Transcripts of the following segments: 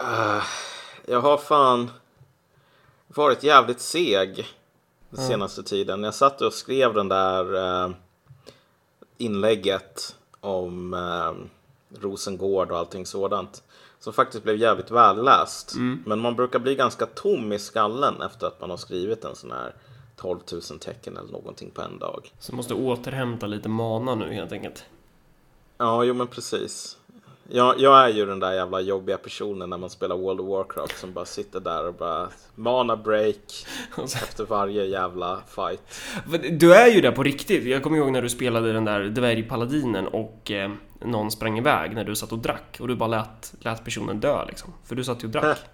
Uh, jag har fan varit jävligt seg den senaste tiden. Jag satt och skrev den där uh, inlägget om uh, Rosengård och allting sådant. Som faktiskt blev jävligt välläst. Mm. Men man brukar bli ganska tom i skallen efter att man har skrivit en sån här 12 000 tecken eller någonting på en dag. Så måste återhämta lite mana nu helt enkelt. Ja, jo men precis. Jag, jag är ju den där jävla jobbiga personen när man spelar World of Warcraft som bara sitter där och bara mana break efter varje jävla fight. Du är ju där på riktigt. Jag kommer ihåg när du spelade den där dvärgpaladinen och eh, någon sprang iväg när du satt och drack och du bara lät, lät personen dö liksom. För du satt ju och drack.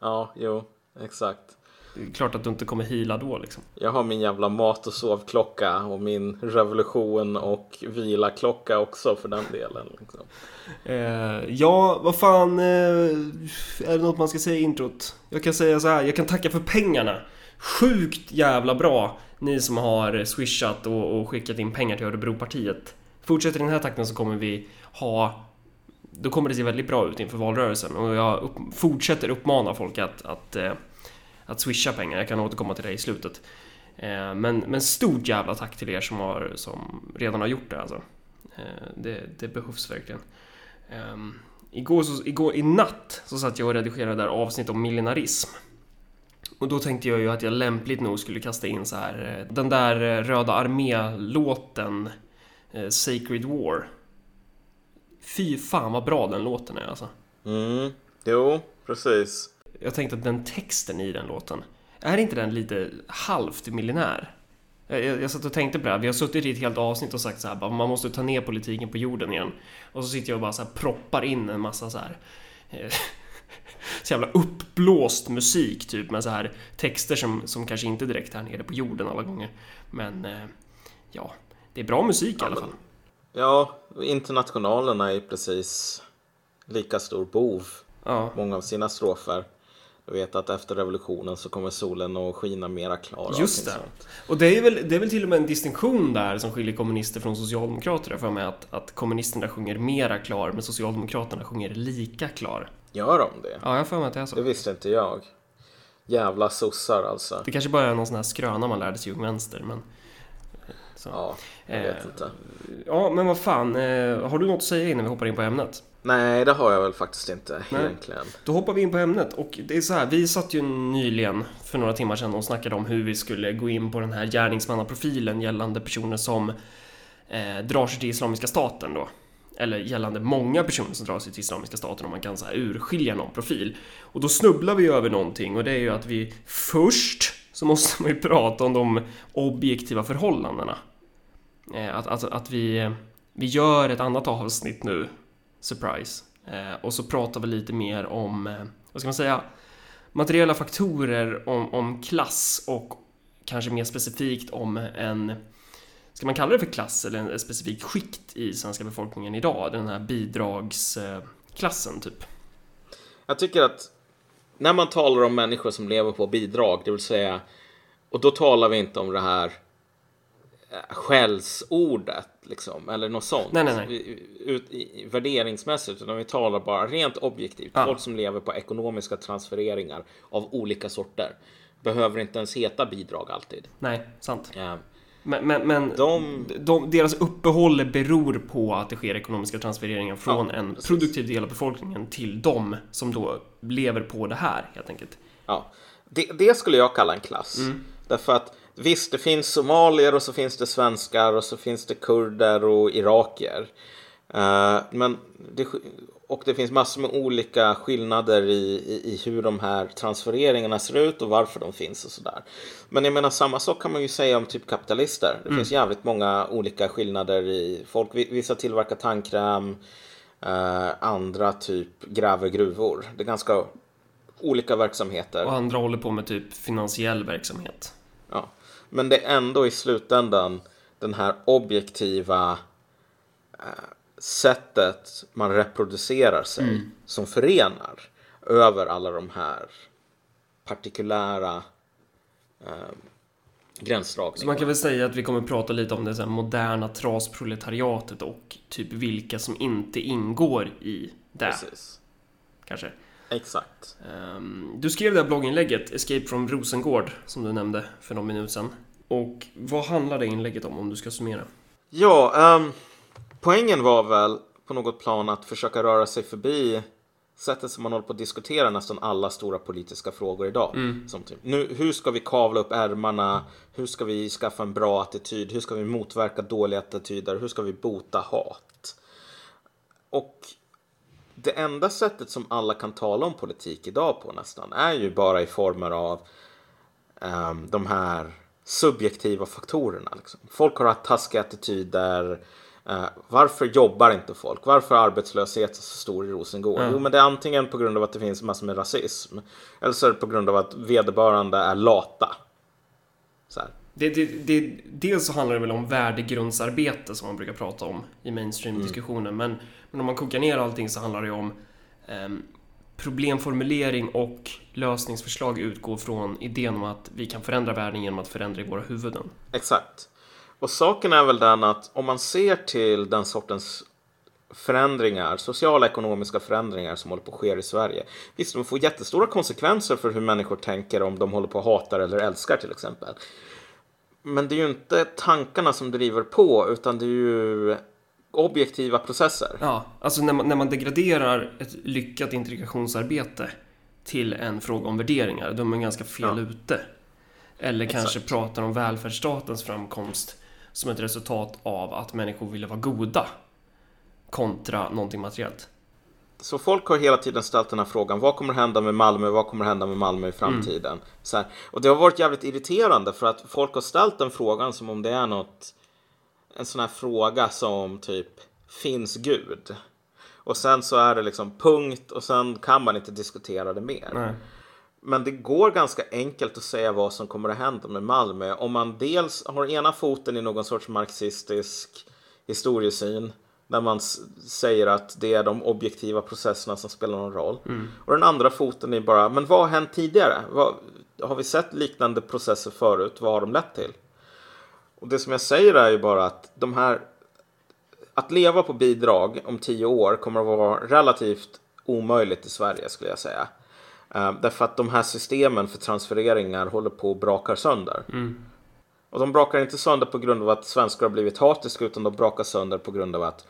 Ja, jo, exakt. Det är klart att du inte kommer hila då liksom. Jag har min jävla mat och sovklocka och min revolution och vila-klocka också för den delen. Liksom. Eh, ja, vad fan. Eh, är det något man ska säga i introt? Jag kan säga så här, jag kan tacka för pengarna. Sjukt jävla bra ni som har swishat och, och skickat in pengar till Örebropartiet. Fortsätter i den här takten så kommer vi ha då kommer det se väldigt bra ut inför valrörelsen och jag upp, fortsätter uppmana folk att, att, eh, att swisha pengar. Jag kan återkomma till det i slutet. Eh, men, men stort jävla tack till er som, har, som redan har gjort det alltså. Eh, det, det behövs verkligen. Ehm, igår, så, igår i natt så satt jag och redigerade där avsnitt om millenarism. Och då tänkte jag ju att jag lämpligt nog skulle kasta in så här eh, den där Röda Armé-låten eh, Sacred War. Fy fan vad bra den låten är alltså. Mm, jo, precis. Jag tänkte att den texten i den låten, är inte den lite halvt millinär? Jag, jag, satt och tänkte på det här, vi har suttit i ett helt avsnitt och sagt så här, bara, man måste ta ner politiken på jorden igen. Och så sitter jag och bara så här proppar in en massa så här eh, så jävla uppblåst musik typ med så här texter som, som kanske inte direkt är nere på jorden alla gånger. Men eh, ja, det är bra musik i alla fall. Ja, internationalerna är precis lika stor bov. Ja. Många av sina strofer. Du vet att efter revolutionen så kommer solen att skina mera klar. Just det. Och det är, väl, det är väl till och med en distinktion där som skiljer kommunister från socialdemokrater för mig att, att kommunisterna sjunger mera klar men socialdemokraterna sjunger lika klar. Gör de det? Ja, jag för mig att det är Det så. visste inte jag. Jävla sossar alltså. Det kanske bara är någon sån här skröna man lärde sig i Ung Vänster men... Så. Ja, jag vet Eh, inte. Ja, men vad fan. Eh, har du något att säga innan vi hoppar in på ämnet? Nej, det har jag väl faktiskt inte Nej. egentligen. Då hoppar vi in på ämnet och det är så här, vi satt ju nyligen för några timmar sedan och snackade om hur vi skulle gå in på den här gärningsmannaprofilen gällande personer som eh, drar sig till Islamiska staten då. Eller gällande många personer som drar sig till Islamiska staten om man kan så här urskilja någon profil. Och då snubblar vi över någonting och det är ju att vi först så måste man ju prata om de objektiva förhållandena. Eh, att, att, att vi, vi gör ett annat avsnitt nu Surprise. Eh, och så pratar vi lite mer om, eh, vad ska man säga, materiella faktorer, om, om klass och kanske mer specifikt om en, ska man kalla det för klass eller en specifik skikt i svenska befolkningen idag? Den här bidragsklassen typ. Jag tycker att när man talar om människor som lever på bidrag, det vill säga, och då talar vi inte om det här eh, skällsordet liksom, eller något sånt. Nej, nej, nej. I- Ut, i, värderingsmässigt, utan vi talar bara rent objektivt. Ja. Folk som lever på ekonomiska transfereringar av olika sorter. Behöver inte ens heta bidrag alltid. Nej, sant. Eh, Men, men, men De- de, deras uppehåll beror på att det sker ekonomiska transfereringar från Ja, en precis. produktiv del av befolkningen till de som då lever på det här helt enkelt. Ja, det, det skulle jag kalla en klass. Därför att visst, det finns somalier och så finns det svenskar och så finns det kurder och irakier. Eh, men det, och det finns massor med olika skillnader i, i, i hur de här transfereringarna ser ut och varför de finns och sådär. Men jag menar samma sak kan man ju säga om typ kapitalister. Det finns jävligt många olika skillnader i folk. Vi- Vissa tillverkar tandkräm, eh, andra typ gräver gruvor. Det är ganska olika verksamheter. Och andra håller på med typ finansiell verksamhet. Ja. Men det är ändå i slutändan den här objektiva eh, sättet man reproducerar sig som förenar över alla de här partikulära eh, gränsdragningarna. Så man kan väl säga att vi kommer prata lite om det så här moderna trasproletariatet och typ vilka som inte ingår i det. Precis. Kanske. Exakt. Um, du skrev det här blogginlägget, Escape from Rosengård, som du nämnde för någon minut sedan. Och vad handlar det inlägget om, om du ska summera? Ja, um, poängen var väl på något plan att försöka röra sig förbi sättet som man håller på att diskutera nästan alla stora politiska frågor idag. Mm. Som typ, nu, hur ska vi kavla upp ärmarna? Hur ska vi skaffa en bra attityd? Hur ska vi motverka dåliga attityder? Hur ska vi bota hat? Och det enda sättet som alla kan tala om politik idag på nästan är ju bara i former av um, de här subjektiva faktorerna. Liksom. Folk har haft taskiga attityder. Uh, varför jobbar inte folk? Varför är arbetslösheten så stor i Rosengård? Mm. Jo, men det är antingen på grund av att det finns massor med rasism. Eller så är det på grund av att vederbörande är lata. Så här. Det, det, det, dels så handlar det väl om värdegrundsarbete som man brukar prata om i mainstream-diskussionen. Mm. Men, men om man kokar ner allting så handlar det om eh, problemformulering och lösningsförslag utgår från idén om att vi kan förändra världen genom att förändra i våra huvuden. Exakt. Och saken är väl den att om man ser till den sortens förändringar, sociala ekonomiska förändringar som håller på att ske i Sverige. Visst, de får jättestora konsekvenser för hur människor tänker om de håller på att hata eller älskar till exempel. Men det är ju inte tankarna som driver på utan det är ju objektiva processer. Ja, alltså när man, när man degraderar ett lyckat integrationsarbete till en fråga om värderingar, då är man ganska fel ja. ute. Eller Exakt. kanske pratar om välfärdsstatens framkomst som ett resultat av att människor ville vara goda kontra någonting materiellt. Så folk har hela tiden ställt den här frågan, vad kommer hända med Malmö, vad kommer hända med Malmö i framtiden? Mm. Så här, och det har varit jävligt irriterande för att folk har ställt den frågan som om det är något, en sån här fråga som typ, finns Gud? Och sen så är det liksom punkt och sen kan man inte diskutera det mer. Nej. Men det går ganska enkelt att säga vad som kommer att hända med Malmö om man dels har ena foten i någon sorts marxistisk historiesyn när man säger att det är de objektiva processerna som spelar någon roll. Mm. Och den andra foten är bara, men vad har hänt tidigare? Vad, har vi sett liknande processer förut? Vad har de lett till? Och det som jag säger är ju bara att de här att leva på bidrag om tio år kommer att vara relativt omöjligt i Sverige skulle jag säga. Uh, därför att de här systemen för transfereringar håller på att braka sönder. Mm. Och de brakar inte sönder på grund av att svenskar har blivit hatiska utan de brakar sönder på grund av att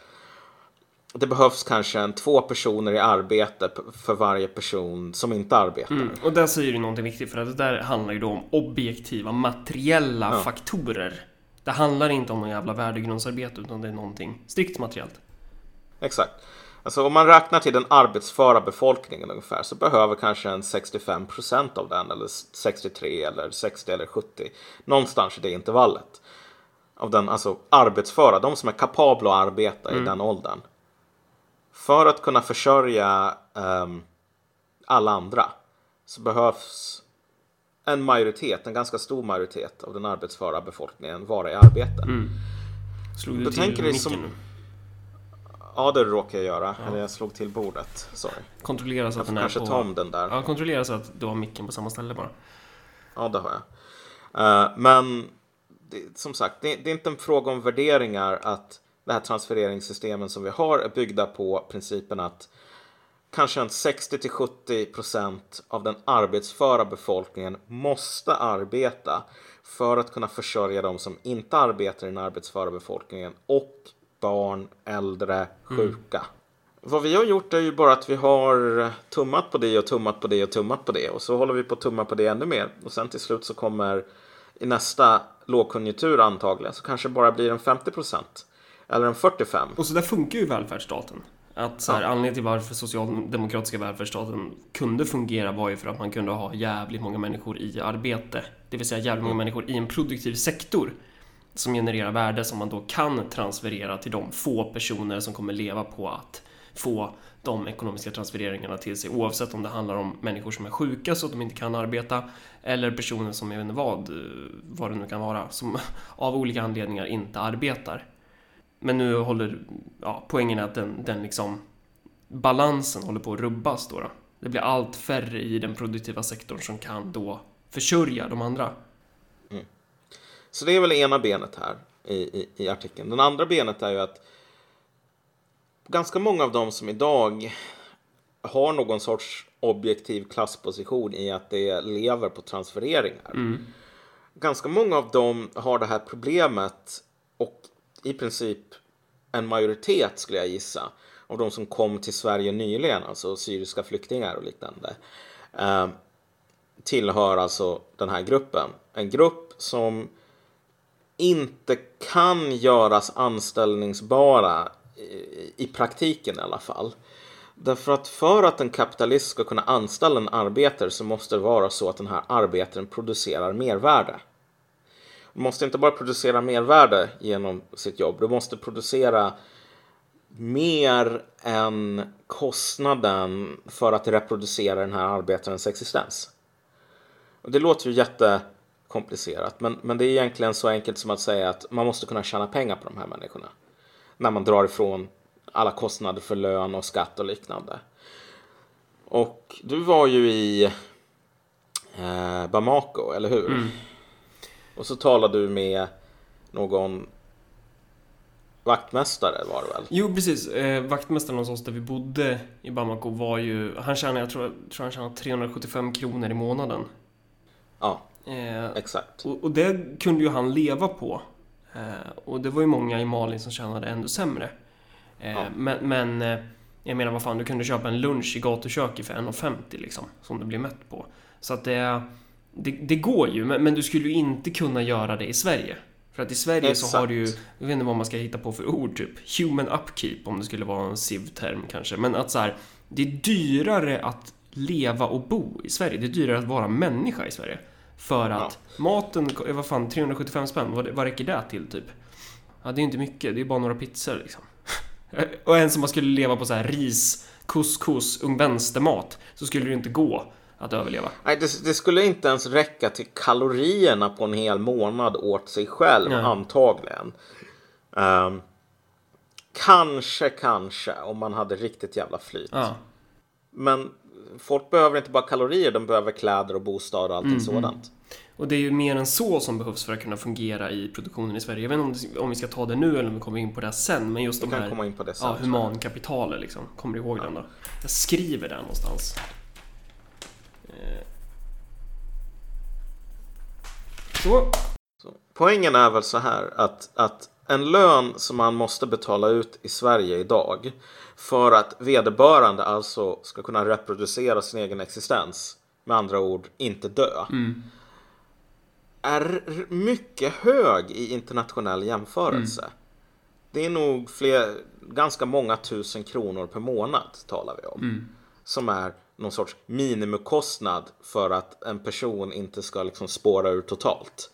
det behövs kanske en, två personer i arbete för varje person som inte arbetar. Mm. Och där säger du någonting viktigt för att det där handlar ju då om objektiva materiella ja. faktorer. Det handlar inte om någon jävla värdegrundsarbete utan det är någonting strikt materiellt. Exakt. Alltså om man räknar till den arbetsföra befolkningen ungefär så behöver kanske en 65 procent av den eller 63 eller 60 eller 70 någonstans i det intervallet. Av den alltså arbetsföra, de som är kapabla att arbeta mm. i den åldern. För att kunna försörja um, alla andra så behövs en majoritet, en ganska stor majoritet av den arbetsföra befolkningen vara i arbete. Mm. Slog du Då till tänker micken som... nu? Ja, det råkade jag göra. Ja. Eller jag slog till bordet. Sorry. Kontrollera så att den är kanske på... ta om den där. Ja, kontrollera så att du har micken på samma ställe bara. Ja, det har jag. Uh, men det, som sagt, det, det, är inte en fråga om värderingar att det här transfereringssystemen som vi har är byggda på principen att kanske en 60 till 70 procent av den arbetsföra befolkningen måste arbeta för att kunna försörja de som inte arbetar i den arbetsföra befolkningen och barn, äldre, sjuka. Mm. Vad vi har gjort är ju bara att vi har tummat på det och tummat på det och tummat på det och så håller vi på att tumma på det ännu mer och sen till slut så kommer i nästa lågkonjunktur antagligen så kanske bara blir en 50 procent eller en 45. Och så där funkar ju välfärdsstaten. Att så här, ja. Anledningen till varför socialdemokratiska välfärdsstaten kunde fungera var ju för att man kunde ha jävligt många människor i arbete. Det vill säga jävligt många mm. människor i en produktiv sektor som genererar värde som man då kan transferera till de få personer som kommer leva på att få de ekonomiska transfereringarna till sig oavsett om det handlar om människor som är sjuka så att de inte kan arbeta eller personer som, jag vet inte vad, eh, vad det nu kan vara, som av olika anledningar inte arbetar. Men nu håller, ja, poängen är att den, den liksom balansen håller på att rubbas då, då. Det blir allt färre i den produktiva sektorn som kan då försörja de andra. Så det är väl ena benet här i, i, i artikeln. Den andra benet är ju att ganska många av dem som idag har någon sorts objektiv klassposition i att det lever på transfereringar. Mm. Ganska många av dem har det här problemet och i princip en majoritet skulle jag gissa av de som kom till Sverige nyligen, alltså syriska flyktingar och liknande, eh, tillhör alltså den här gruppen. En grupp som inte kan göras anställningsbara i, i praktiken i alla fall. Därför att för att en kapitalist ska kunna anställa en arbetare så måste det vara så att den här arbetaren producerar mervärde. Du måste inte bara producera mervärde genom sitt jobb, du måste producera mer än kostnaden för att reproducera den här arbetarens existens. Och det låter ju jätte jättekomplicerat, men, men det är egentligen så enkelt som att säga att man måste kunna tjäna pengar på de här människorna. När man drar ifrån alla kostnader för lön och skatt och liknande. Och du var ju i eh, Bamako, eller hur? Mm. Och så talade du med någon vaktmästare var det väl? Jo, precis. Eh, vaktmästaren hos oss där vi bodde i Bamako var ju... Han tjänade, jag tror, tror han tjänade 375 kronor i månaden. Ja, Eh, exakt. och, och det kunde ju han leva på. Eh, och det var ju många i Mali som tjänade ännu sämre. Eh, Ja. Men, men eh, jag menar vad fan, du kunde köpa en lunch i gatuköket för 1,50 liksom. Som du blir mätt på. Så att det, det, det går ju, men, men du skulle ju inte kunna göra det i Sverige. För att i Sverige så har du ju, Exakt. jag vet inte vad man ska hitta på för ord typ. Human upkeep om det skulle vara en SIV-term kanske. Men att så här, det är dyrare att leva och bo i Sverige. Det är dyrare att vara människa i Sverige. För att maten, eh, vad fan, 375 spänn, vad, vad räcker det till typ? Ja, det är inte mycket, det är bara några pizzor liksom. och en som man skulle leva på så här ris, couscous, ung vänstermat, så skulle det ju inte gå att överleva. Nej, det, det skulle inte ens räcka till kalorierna på en hel månad åt sig själv, Nej. antagligen. Ehm, kanske, kanske, om man hade riktigt jävla flyt. Ja. Men folk behöver inte bara kalorier, de behöver kläder och bostad och allting Mm, sådant. Och det är ju mer än så som behövs för att kunna fungera i produktionen i Sverige. Jag vet inte om, det, om vi ska ta det nu eller om vi kommer in på det sen, men just Vi de kan här komma in på det sen. ja, humankapitalet liksom. Kommer du ihåg den då? Jag skriver den någonstans. Eh. Så. Så, poängen är väl så här att, att en lön som man måste betala ut i Sverige idag för att vederbörande alltså ska kunna reproducera sin egen existens, med andra ord inte dö, är r- mycket hög i internationell jämförelse. Det är nog fler, ganska många tusen kronor per månad talar vi om. Som är någon sorts minimikostnad för att en person inte ska liksom spåra ur totalt.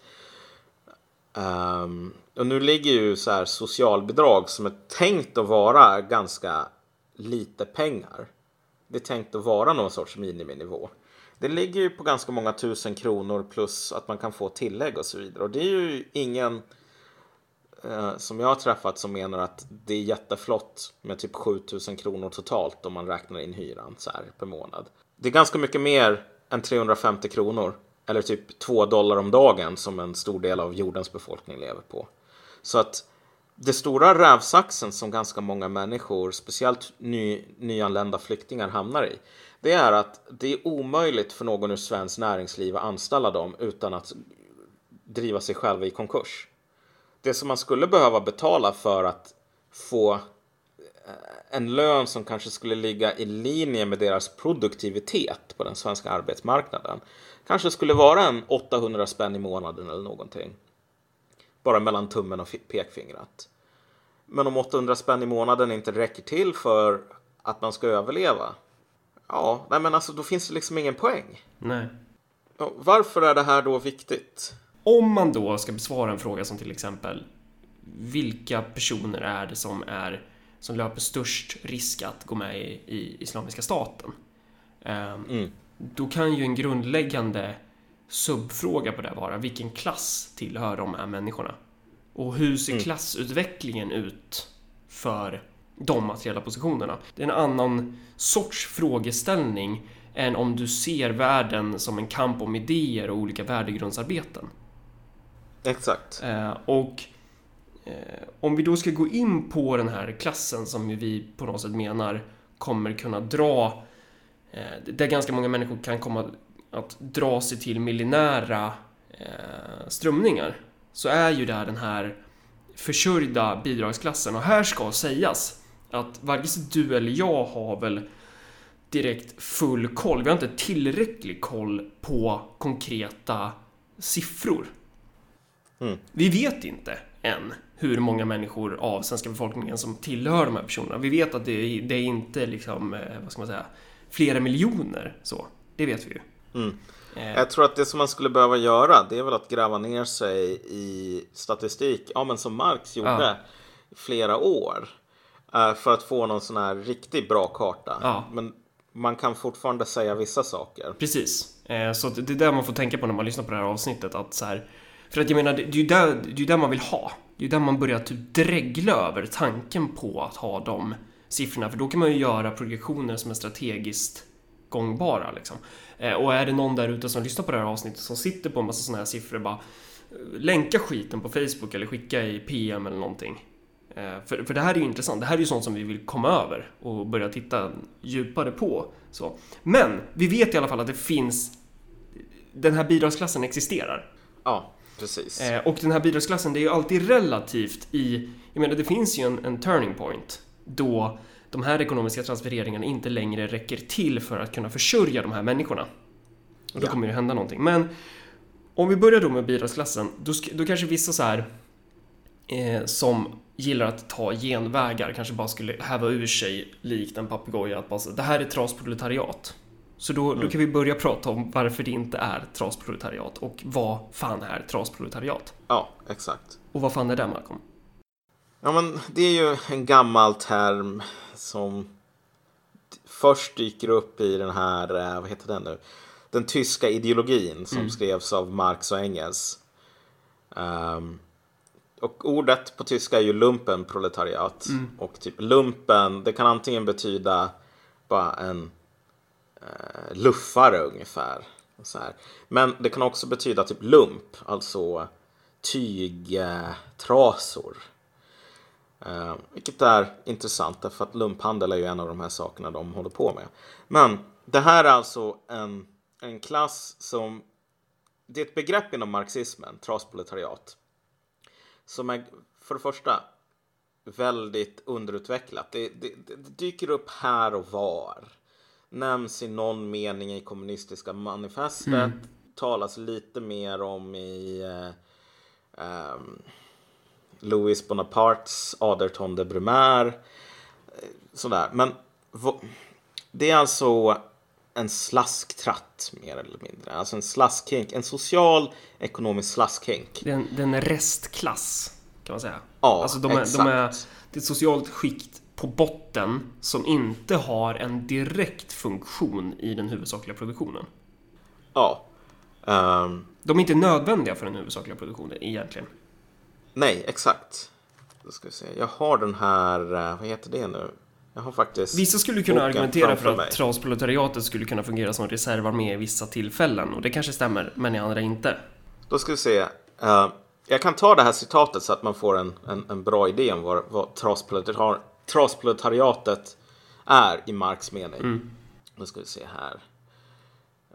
Ehm, och nu ligger ju så här socialbidrag som är tänkt att vara ganska lite pengar. Det är tänkt att vara någon sorts miniminivå. Det ligger ju på ganska många tusen kronor plus att man kan få tillägg och så vidare. Och det är ju ingen eh, som jag har träffat som menar att det är jätteflott med typ 7000 kronor totalt om man räknar in hyran så här per månad. Det är ganska mycket mer än 350 kronor eller typ 2 dollar om dagen som en stor del av jordens befolkning lever på. Så att det stora rävsaxen som ganska många människor, speciellt ny, nyanlända flyktingar, hamnar i. Det är att det är omöjligt för någon ur svenskt näringsliv att anställa dem utan att driva sig själva i konkurs. Det som man skulle behöva betala för att få eh, en lön som kanske skulle ligga i linje med deras produktivitet på den svenska arbetsmarknaden kanske skulle vara en 800 spänn i månaden eller någonting. Bara mellan tummen och fi- pekfingret. Men om 800 spänn i månaden inte räcker till för att man ska överleva. Ja, nej men alltså då finns det liksom ingen poäng. Nej. Ja, Varför är det här då viktigt? Om man då ska besvara en fråga som till exempel vilka personer är det som är som löper störst risk att gå med i, i Islamiska staten? Ehm, Mm. Då kan ju en grundläggande subfråga på det vara vilken klass tillhör de här människorna? Och hur ser klassutvecklingen ut för de materiella positionerna? Det är en annan sorts frågeställning än om du ser världen som en kamp om idéer och olika värdegrundsarbeten. Exakt. Eh, och eh, om vi då ska gå in på den här klassen som vi på något sätt menar kommer kunna dra eh, där ganska många människor kan komma att dra sig till millinära eh, strömningar så är ju det den här försörjda bidragsklassen och här ska sägas att varken du eller jag har väl direkt full koll. Vi har inte tillräcklig koll på konkreta siffror. Mm. Vi vet inte än hur många människor av svenska befolkningen som tillhör de här personerna. Vi vet att det det är inte liksom, eh, vad ska man säga, flera miljoner så. Det vet vi ju. Mm. Eh, Jag tror att det som man skulle behöva göra det är väl att gräva ner sig i statistik, ja men som Marx gjorde Ja. flera år. eh, För att få någon sån här riktigt bra karta. Ja. Men man kan fortfarande säga vissa saker. Precis. Eh, Så det är det man får tänka på när man lyssnar på det här avsnittet. Att så här, för att jag menar, det är ju där, det är där man vill ha. Det är där man börjar typ dregla över tanken på att ha de siffrorna. För då kan man ju göra projektioner som är strategiskt gångbara. Liksom. Eh, Och är det någon där ute som lyssnar på det här avsnittet som sitter på en massa sådana här siffror bara eh, länka skiten på Facebook eller skicka i PM eller någonting. Eh, För, för det här är ju intressant. Det här är ju sånt som vi vill komma över och börja titta djupare på. Så. Men vi vet i alla fall att det finns den här bidragsklassen existerar. Ja, precis. Och den här bidragsklassen, det är ju alltid relativt i... Jag menar, det finns ju en, en turning point då de här ekonomiska transfereringarna inte längre räcker till för att kunna försörja de här människorna. Och då Ja. kommer det hända någonting. Men om vi börjar då med bidragsklassen, då, då kanske vissa så här eh, som gillar att ta genvägar kanske bara skulle häva ur sig likt en papegoja att bara det här är trasproletariat. Så då, då kan vi börja prata om varför det inte är trasproletariat och vad fan är trasproletariat? Ja, exakt. Och vad fan är det Malcolm? Ja, men det är ju en gammal term som först dyker upp i den här, eh, vad heter den nu? Den tyska ideologin som skrevs av Marx och Engels. Ehm, och ordet på tyska är ju lumpenproletariat. Och typ lumpen, det kan antingen betyda bara en eh, luffare ungefär. Så här. Men det kan också betyda typ lump, alltså tygtrasor. Eh, vilket är intressant därför att lumphandel är ju en av de här sakerna de håller på med. Men det här är alltså en, en klass som... Det är ett begrepp inom marxismen, trasproletariat. Som är för det första väldigt underutvecklat. Det, det, det dyker upp här och var. Nämns i någon mening i kommunistiska manifestet. Talas lite mer om i... Eh, ehm, Louis Bonapartes Aderton de Brumaire. eh, Sådär. Men det är alltså en slasktratt mer eller mindre. Alltså en slaskhink. En social ekonomisk slaskhink. Det är en, det är restklass, kan man säga. Ja, alltså de är, de exakt. är, det är ett socialt skikt på botten som inte har en direkt funktion i den huvudsakliga produktionen. Ja. Ehm, De är inte nödvändiga för den huvudsakliga produktionen egentligen. Nej, exakt. Då ska vi se. Jag har den här, eh, vad heter det nu? Jag har faktiskt Vissa skulle kunna argumentera för att trasproletariatet skulle kunna fungera som reservarmé i vissa tillfällen och det kanske stämmer, men i andra inte. Då ska vi se. Eh, jag kan ta det här citatet så att man får en, en, en bra idé om vad, vad trasproletar- trasproletariatet är i Marx mening. Då ska vi se här.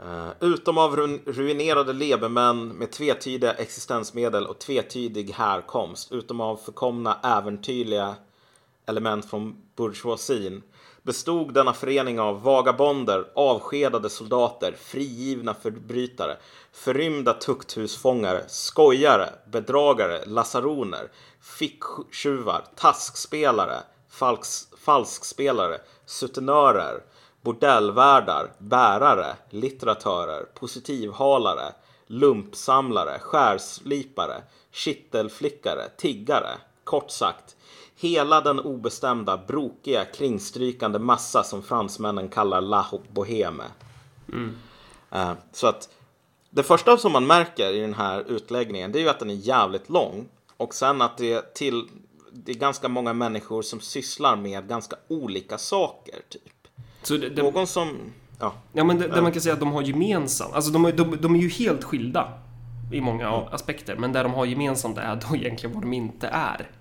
Uh, utom av ru- ruinerade lebermän med tvetydiga existensmedel och tvetydig härkomst, utom av förkomna äventyrliga element från bourgeoisien, bestod denna förening av vagabonder, avskedade soldater, frigivna förbrytare, förrymda tukthusfångare, skojare, bedragare, lasaroner, ficktjuvar, taskspelare, falks, falskspelare, sutenörer, bordellvärdar, bärare, litteratörer, positivhalare, lumpsamlare, skärslipare, kittelflickare, tiggare. Kort sagt, hela den obestämda, brokiga, kringstrykande massa som fransmännen kallar la boheme. Eh, Så att det första som man märker i den här utläggningen det är ju att den är jävligt lång. Och sen att det är, till, det är ganska många människor som sysslar med ganska olika saker. Typ. Så det, det, Någon som... Ja, ja, men det, det man kan säga att de har gemensamt, alltså de, är- de, de är ju helt skilda i många aspekter, men det de har gemensamt är då egentligen vad de inte är.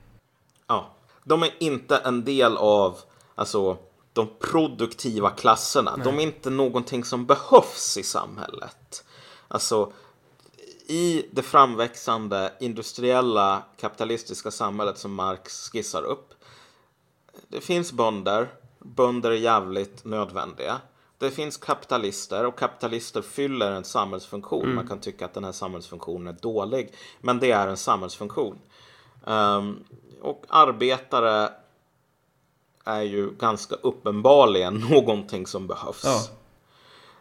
ja. De är inte en del av... Alltså, de produktiva klasserna. Nej. De är inte någonting som behövs i samhället. Alltså, i det framväxande industriella kapitalistiska samhället som Marx skissar upp. Det finns bönder. Bönder är jävligt nödvändiga. Det finns kapitalister och kapitalister fyller en samhällsfunktion. Mm. Man kan tycka att den här samhällsfunktionen är dålig. Men det är en samhällsfunktion. Um, och arbetare är ju ganska uppenbarligen någonting som behövs. Ja.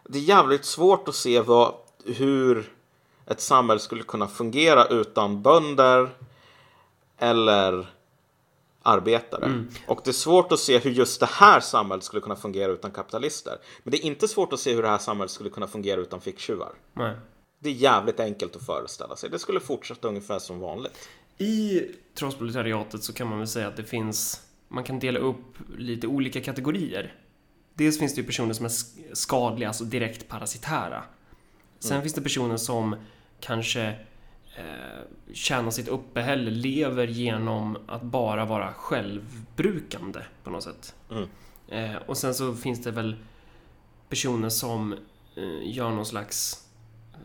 Det är jävligt svårt att se vad, hur ett samhälle skulle kunna fungera utan bönder eller arbetare. Mm. Och det är svårt att se hur just det här samhället skulle kunna fungera utan kapitalister. Men det är inte svårt att se hur det här samhället skulle kunna fungera utan ficktjuvar. Det är jävligt enkelt att föreställa sig. Det skulle fortsätta ungefär som vanligt. I trotsproletariatet så kan man väl säga att det finns, man kan dela upp lite olika kategorier. Dels finns det ju personer som är skadliga, alltså direkt parasitära. Sen mm. finns det personer som kanske eh, tjänar sitt uppehälle, lever genom att bara vara självbrukande på något sätt. Mm. Eh, och sen så finns det väl personer som eh, gör någon slags,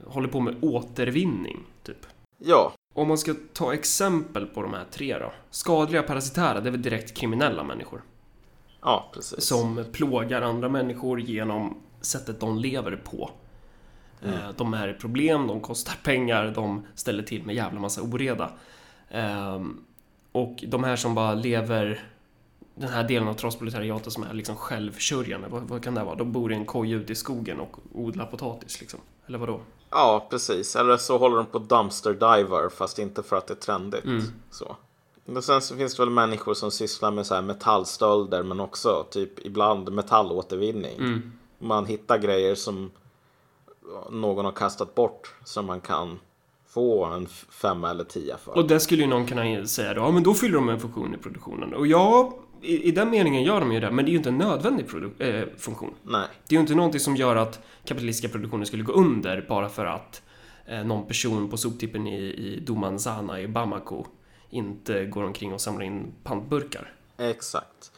håller på med återvinning, typ. Ja. Om man ska ta exempel på de här tre då. Skadliga parasitära, det är väl direkt kriminella människor. Ja, precis. Som plågar andra människor genom sättet de lever på. Mm. Eh, de är problem, de kostar pengar, de ställer till med jävla massa oreda. Ehm, och de här som bara lever den här delen av trotsproletariatet som är liksom självförsörjande, vad, vad, kan det vara? De bor i en koja ute i skogen och odlar potatis liksom. Eller vadå? Ja, precis. Eller så håller de på dumpster diver fast inte för att det är trendigt. Mm. Så. Och sen så finns det väl människor som sysslar med så här metallstölder men också typ ibland metallåtervinning. Mm. Man hittar grejer som någon har kastat bort som man kan få en femma eller tia för. Och det skulle ju någon kunna säga då, ja men då fyller de en funktion i produktionen. Och ja, i, i den meningen gör de ju det, men det är ju inte en nödvändig äh, funktion. Nej. Det är ju inte någonting som gör att kapitalistiska produktionen skulle gå under bara för att eh, någon person på soptippen i, i Dumanzana i Bamako inte går omkring och samlar in pantburkar. Exakt.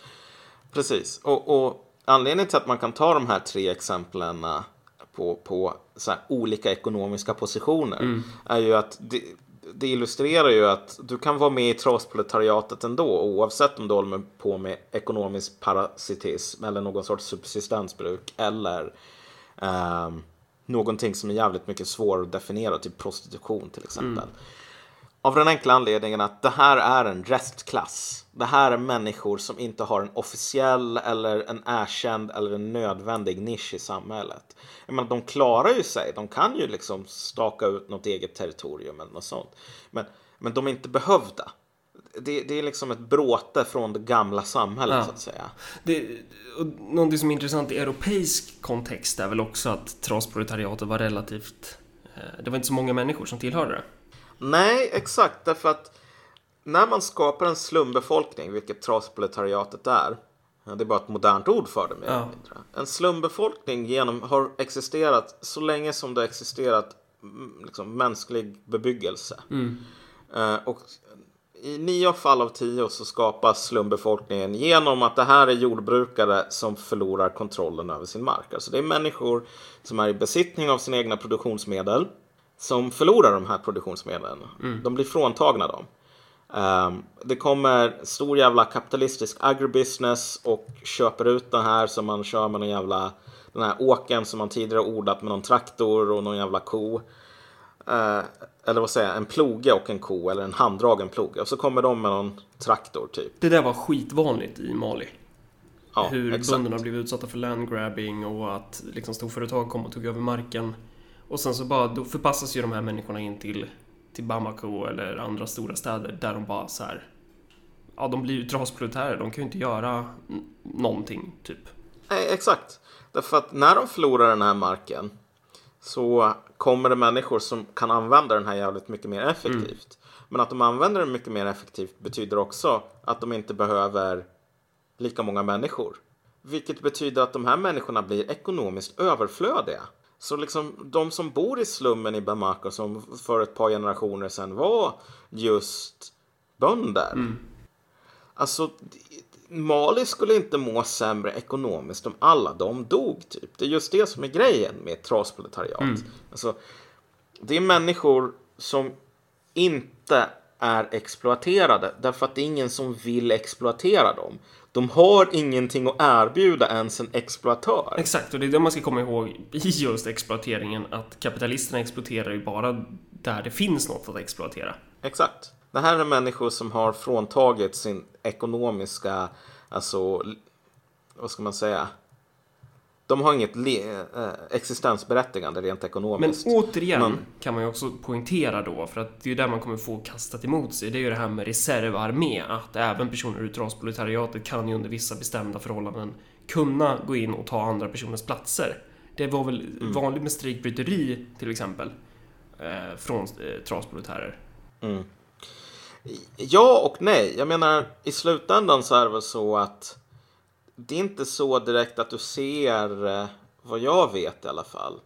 Precis. Och, och anledningen till att man kan ta de här tre exemplen på, på olika ekonomiska positioner mm. är ju att det, det, illustrerar ju att du kan vara med i trasproletariatet ändå oavsett om du håller på med ekonomisk parasitism eller någon sorts subsistensbruk eller eh, någonting som är jävligt mycket svårare att definiera, typ prostitution till exempel. Mm. Av den enkla anledningen att det här är en restklass. Det här är människor som inte har en officiell eller en erkänd eller en nödvändig nisch i samhället. Jag menar, de klarar ju sig. De kan ju liksom staka ut något eget territorium eller något sånt. Men, men de är inte behövda. Det, det är liksom ett bråte från det gamla samhället ja. så att säga. Det, och någonting som är intressant i europeisk kontext är väl också att trasproletariatet var relativt... Eh, det var inte så många människor som tillhörde det. Nej, exakt. Därför att när man skapar en slumbefolkning, vilket trasproletariatet är, det är bara ett modernt ord för det. Ja. En slumbefolkning genom, har existerat så länge som det har existerat mm, liksom, mänsklig bebyggelse. Mm. Uh, och i nio fall av tio så skapas slumbefolkningen genom att det här är jordbrukare som förlorar kontrollen över sin mark. Alltså det är människor som är i besittning av sina egna produktionsmedel som förlorar de här produktionsmedlen. Mm. De blir fråntagna dem. Um, det kommer stor jävla kapitalistisk agribusiness och köper ut den här som man kör med någon jävla den här åken som man tidigare odlat med någon traktor och någon jävla ko. Uh, eller vad säger jag, en ploge och en ko eller en handdragen ploge. Och så kommer de med någon traktor typ. Det där var skitvanligt i Mali. Ja, Hur exakt. bönderna blev utsatta för landgrabbing och att liksom storföretag kom och tog över marken. Och sen så bara, då förpassas ju de här människorna in till, till Bamako eller andra stora städer där de bara så här, Ja, de blir ju trasproletärer, de kan ju inte göra någonting, typ. Nej, exakt. Därför att när de förlorar den här marken så kommer det människor som kan använda den här jävligt mycket mer effektivt. Mm. Men att de använder den mycket mer effektivt betyder också att de inte behöver lika många människor. Vilket betyder att de här människorna blir ekonomiskt överflödiga. Så liksom de som bor i slummen i Bamako som för ett par generationer sedan var just bönder. Mm. Alltså, Mali skulle inte må sämre ekonomiskt om alla de dog. Typ. Det är just det som är grejen med trasproletariat. Mm. Alltså, det är människor som inte är exploaterade därför att det är ingen som vill exploatera dem. De har ingenting att erbjuda ens en exploatör. Exakt, och det är det man ska komma ihåg i just exploateringen att kapitalisterna exploaterar ju bara där det finns något att exploatera. Exakt. Det här är människor som har fråntagit sin ekonomiska, alltså, vad ska man säga? De har inget eh, existensberättigande rent ekonomiskt. Men återigen Men... kan man ju också poängtera då, för att det är ju där man kommer få kastat emot sig. Det är ju det här med reservarmé, att även personer ur trasproletariatet kan ju under vissa bestämda förhållanden kunna gå in och ta andra personers platser. Det var väl mm. vanligt med strejkbryteri till exempel eh, från eh, trasproletärer. Mm. Ja och nej. Jag menar, i slutändan så är det väl så att det är inte så direkt att du ser, eh, vad jag vet i alla fall.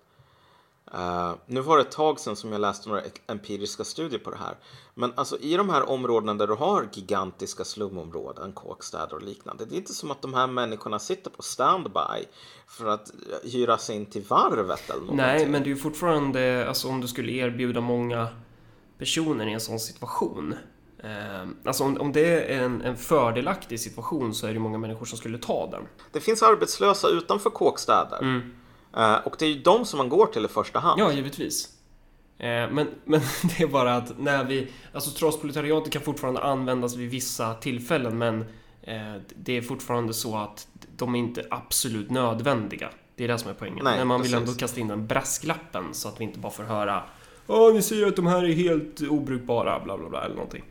Uh, nu var det ett tag sedan som jag läste några empiriska studier på det här. Men alltså i de här områdena där du har gigantiska slumområden, kåkstäder och liknande. Det är inte som att de här människorna sitter på standby för att eh, hyra sig in till varvet eller någonting. Nej, men det är ju fortfarande, alltså om du skulle erbjuda många personer i en sån situation alltså om, om det är en, en fördelaktig situation så är det många människor som skulle ta den. Det finns arbetslösa utanför kåkstäder. Mm. Eh, och det är ju de som man går till i första hand. Ja, givetvis. Eh, men, men det är bara att när vi... Alltså trasproletariatet kan fortfarande användas vid vissa tillfällen men det är fortfarande så att de är inte absolut nödvändiga. Det är det som är poängen. Nej, men man vill ändå kasta in den brasklappen så att vi inte bara får höra Åh, ni säger att de här är helt obrukbara, bla bla bla eller någonting.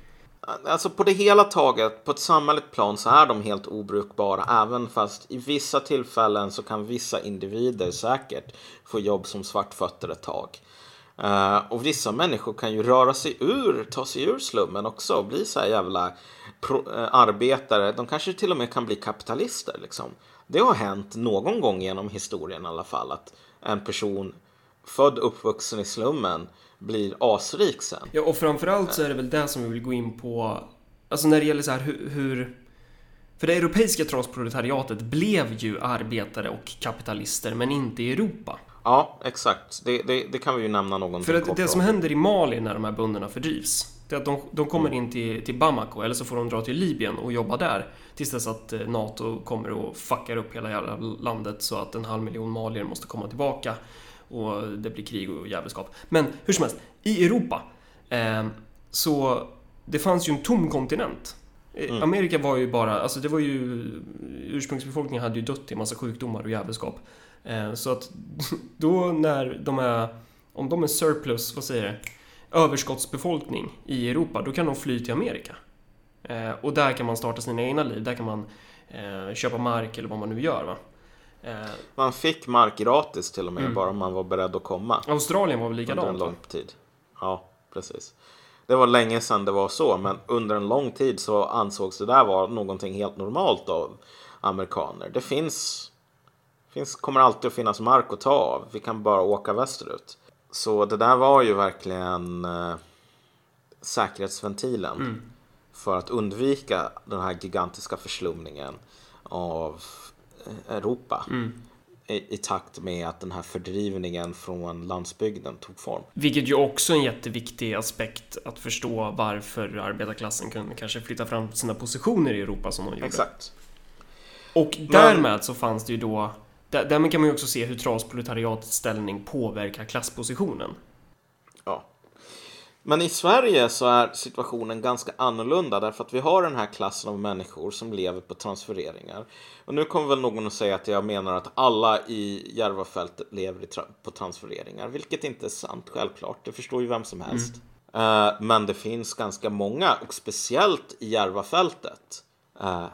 Alltså på det hela taget, på ett samhälleligt plan så är de helt obrukbara. Även fast i vissa tillfällen så kan vissa individer säkert få jobb som svartfötter ett tag. Uh, och vissa människor kan ju röra sig ur, ta sig ur slummen också och bli så här jävla pro, uh, arbetare. De kanske till och med kan bli kapitalister liksom. Det har hänt någon gång genom historien i alla fall att en person född uppvuxen i slummen blir asrik sen. Ja, och framförallt så är det väl det som vi vill gå in på. Alltså när det gäller så här hur, hur för det europeiska trasproletariatet blev ju arbetare och kapitalister, men inte i Europa. Ja, exakt. Det, det, det kan vi ju nämna någonting För att det som händer i Mali när de här bönderna fördrivs, det är att de, de kommer in till, till Bamako, eller så får de dra till Libyen och jobba där. Tills dess att eh, NATO kommer och fuckar upp hela jävla landet så att en halv miljon malier måste komma tillbaka och det blir krig och jävelskap. Men hur som helst, i Europa eh, så det fanns ju en tom kontinent. Eh, mm. Amerika var ju bara, alltså det var ju ursprungsbefolkningen hade ju dött i massa sjukdomar och jävelskap. Eh, så att då när de är, om de är surplus, vad säger det? Överskottsbefolkning i Europa, då kan de fly till Amerika. Eh, och där kan man starta sina egna liv, där kan man eh, köpa mark eller vad man nu gör. Va? Eh, man fick mark gratis till och med, mm. bara om man var beredd att komma. Australien var väl likadant? Under en lång tid. Ja, precis. Det var länge sedan det var så, men under en lång tid så ansågs det där vara någonting helt normalt av amerikaner. Det finns, finns kommer alltid att finnas mark att ta av. Vi kan bara åka västerut. Så det där var ju verkligen eh, säkerhetsventilen mm. för att undvika den här gigantiska förslumningen av Europa. Mm. I, I, takt med att den här fördrivningen från landsbygden tog form. Vilket ju också är en jätteviktig aspekt att förstå varför arbetarklassen kunde kanske flytta fram sina positioner i Europa som de gjorde. Exakt. Och därmed så fanns det ju då Därmed kan man ju också se hur trasproletariatets ställning påverkar klasspositionen. Ja. Men i Sverige så är situationen ganska annorlunda därför att vi har den här klassen av människor som lever på transfereringar. Och nu kommer väl någon att säga att jag menar att alla i Järvafältet lever på transfereringar, vilket inte är sant självklart. Det förstår ju vem som helst. Mm. Uh, men det finns ganska många, och speciellt i Järvafältet, uh,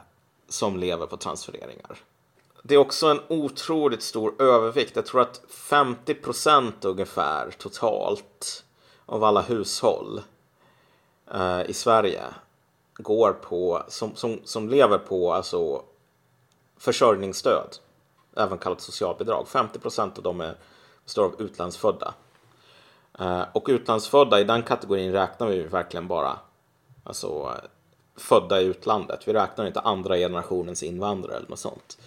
som lever på transfereringar. Det är också en otroligt stor övervikt. Jag tror att 50 procent ungefär totalt av alla hushåll eh, i Sverige går på, som, som, som lever på alltså försörjningsstöd, även kallat socialbidrag. 50 procent av dem är, består av utlandsfödda. Eh, och utlandsfödda, i den kategorin räknar vi verkligen bara alltså, födda i utlandet. Vi räknar inte andra generationens invandrare eller något sånt.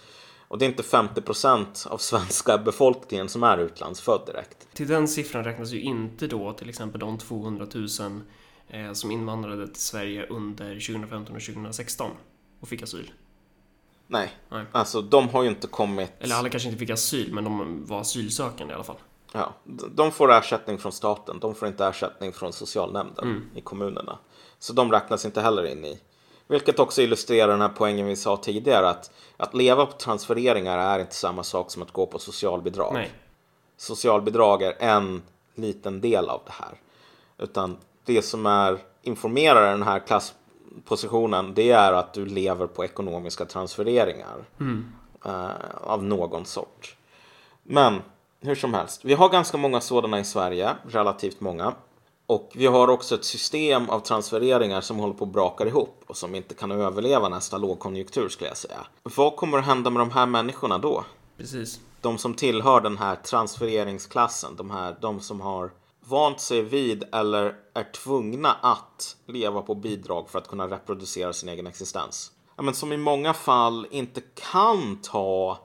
Och det är inte 50 procent av svenska befolkningen som är utlandsfödd direkt. Till den siffran räknas ju inte då till exempel de 200 000 eh, som invandrade till Sverige under 2015 och 2016 och fick asyl. Nej. Nej, alltså de har ju inte kommit... Eller alla kanske inte fick asyl, men de var asylsökande i alla fall. Ja, de får ersättning från staten, de får inte ersättning från socialnämnden mm. i kommunerna. Så de räknas inte heller in i. Vilket också illustrerar den här poängen vi sa tidigare att, att leva på transfereringar är inte samma sak som att gå på socialbidrag. Nej. Socialbidrag är en liten del av det här. Utan det som är informerar den här klasspositionen det är att du lever på ekonomiska transfereringar mm. uh, av någon sort. Men hur som helst, vi har ganska många sådana i Sverige, relativt många. Och vi har också ett system av transfereringar som håller på att braka ihop och som inte kan överleva nästa lågkonjunktur skulle jag säga. Vad kommer att hända med de här människorna då? Precis. De som tillhör den här transfereringsklassen, de här, de som har vant sig vid eller är tvungna att leva på bidrag för att kunna reproducera sin egen existens. Ja, men som i många fall inte kan ta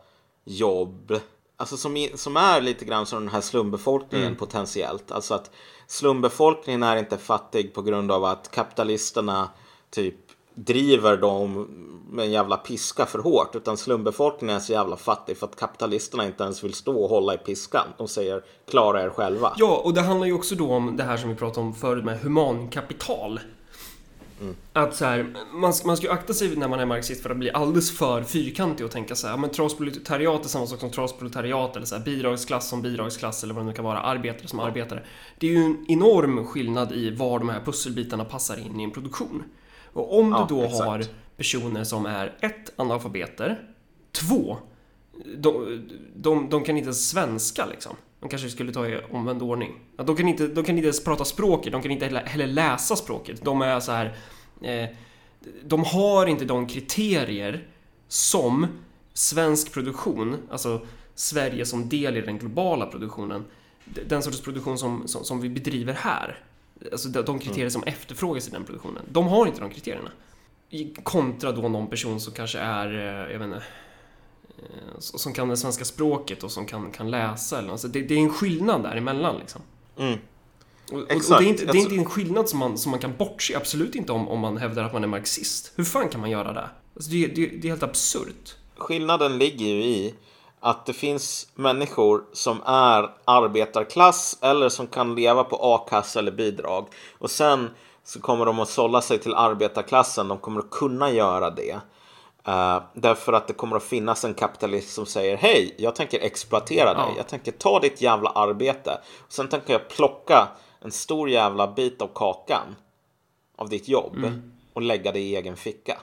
jobb Alltså som, som är lite grann som den här slumbefolkningen mm. potentiellt. Alltså att slumbefolkningen är inte fattig på grund av att kapitalisterna typ driver dem med en jävla piska för hårt. Utan slumbefolkningen är så jävla fattig för att kapitalisterna inte ens vill stå och hålla i piskan. De säger klara er själva. Ja, och det handlar ju också då om det här som vi pratade om förut med humankapital. Mm. Att så här, man, man ska ju akta sig när man är marxist för att bli alldeles för fyrkantig och tänka så här, men trasproletariat är samma sak som trasproletariat eller så här, bidragsklass som bidragsklass eller vad det nu kan vara, arbetare som arbetare. Det är ju en enorm skillnad i var de här pusselbitarna passar in i en produktion. Och om ja, du då exakt. har personer som är ett, analfabeter, två, de, de, de kan inte svenska liksom. De kanske skulle ta i omvänd ordning. De kan, inte, de kan inte ens prata språket, de kan inte heller läsa språket. De är så här... Eh, de har inte de kriterier som svensk produktion, alltså Sverige som del i den globala produktionen, den sortens produktion som, som, som vi bedriver här. Alltså de kriterier mm. som efterfrågas i den produktionen. De har inte de kriterierna. Kontra då någon person som kanske är, eh, jag vet inte, Eh, som kan det svenska språket och som kan, kan läsa. Eller, alltså det, det är en skillnad däremellan. Liksom. Mm. Och, och, och, det, är inte, det är inte en skillnad som man, som man kan bortse, absolut inte om, om man hävdar att man är marxist. Hur fan kan man göra det? Alltså det, det, det är helt absurt. Skillnaden ligger ju i att det finns människor som är arbetarklass eller som kan leva på a-kassa eller bidrag. Och sen så kommer de att sålla sig till arbetarklassen. De kommer att kunna göra det. Uh, därför att det kommer att finnas en kapitalist som säger Hej, jag tänker exploatera dig. Ja. Jag tänker ta ditt jävla arbete. Och sen tänker jag plocka en stor jävla bit av kakan av ditt jobb mm. och lägga det i egen ficka.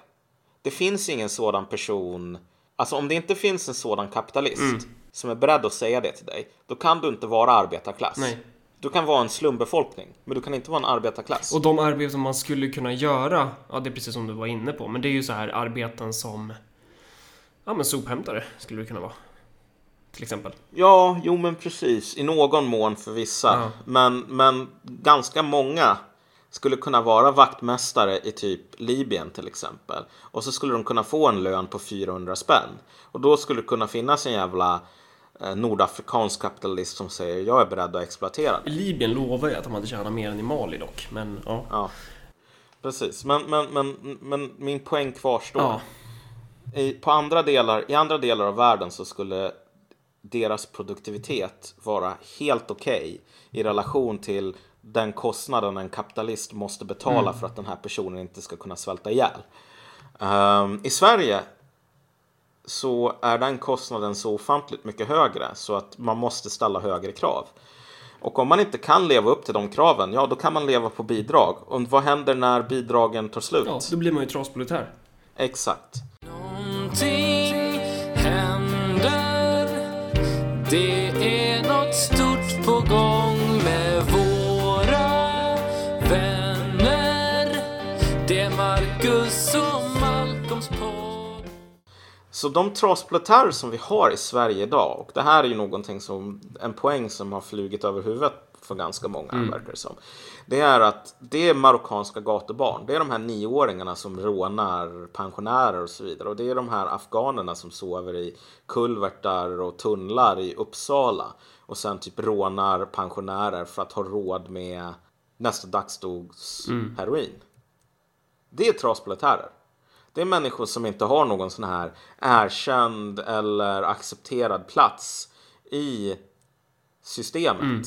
Det finns ingen sådan person. Alltså om det inte finns en sådan kapitalist mm. som är beredd att säga det till dig, då kan du inte vara arbetarklass. Nej. Du kan vara en slumbefolkning, men du kan inte vara en arbetarklass. Och de arbeten man skulle kunna göra, ja det är precis som du var inne på, men det är ju så här arbeten som Ja men sophämtare skulle det kunna vara. Till exempel. Ja, jo men precis. I någon mån för vissa. Ja. Men, men ganska många skulle kunna vara vaktmästare i typ Libyen till exempel. Och så skulle de kunna få en lön på 400 spänn. Och då skulle det kunna finnas en jävla Eh, nordafrikansk kapitalist som säger jag är beredd att exploatera dig. Libyen lovar ju att de hade tjänat mer än i Mali dock, men ja. ja. Precis, men, men, men, men min poäng kvarstår. Ja. I, på andra delar, I andra delar av världen så skulle deras produktivitet vara helt okej okay i relation till den kostnaden en kapitalist måste betala mm. för att den här personen inte ska kunna svälta ihjäl. Um, I Sverige så är den kostnaden så ofantligt mycket högre så att man måste ställa högre krav. Och om man inte kan leva upp till de kraven, ja då kan man leva på bidrag. Och vad händer när bidragen tar slut? Ja, då blir man ju trasproletär. Exakt. Någonting Det är något stort på gång med våra vänner. Det är Marcus och Malcolms podd Så de trasproletärer som vi har i Sverige idag, och det här är ju någonting som, en poäng som har flugit över huvudet för ganska många, verkar det som. Det är att det är marockanska gatubarn. Det är de här nioåringarna som rånar pensionärer och så vidare. Och det är de här afghanerna som sover i kulvertar och tunnlar i Uppsala. Och sen typ rånar pensionärer för att ha råd med nästa dagsdos heroin. Det är trasproletärer. Det är människor som inte har någon sån här erkänd eller accepterad plats i systemet.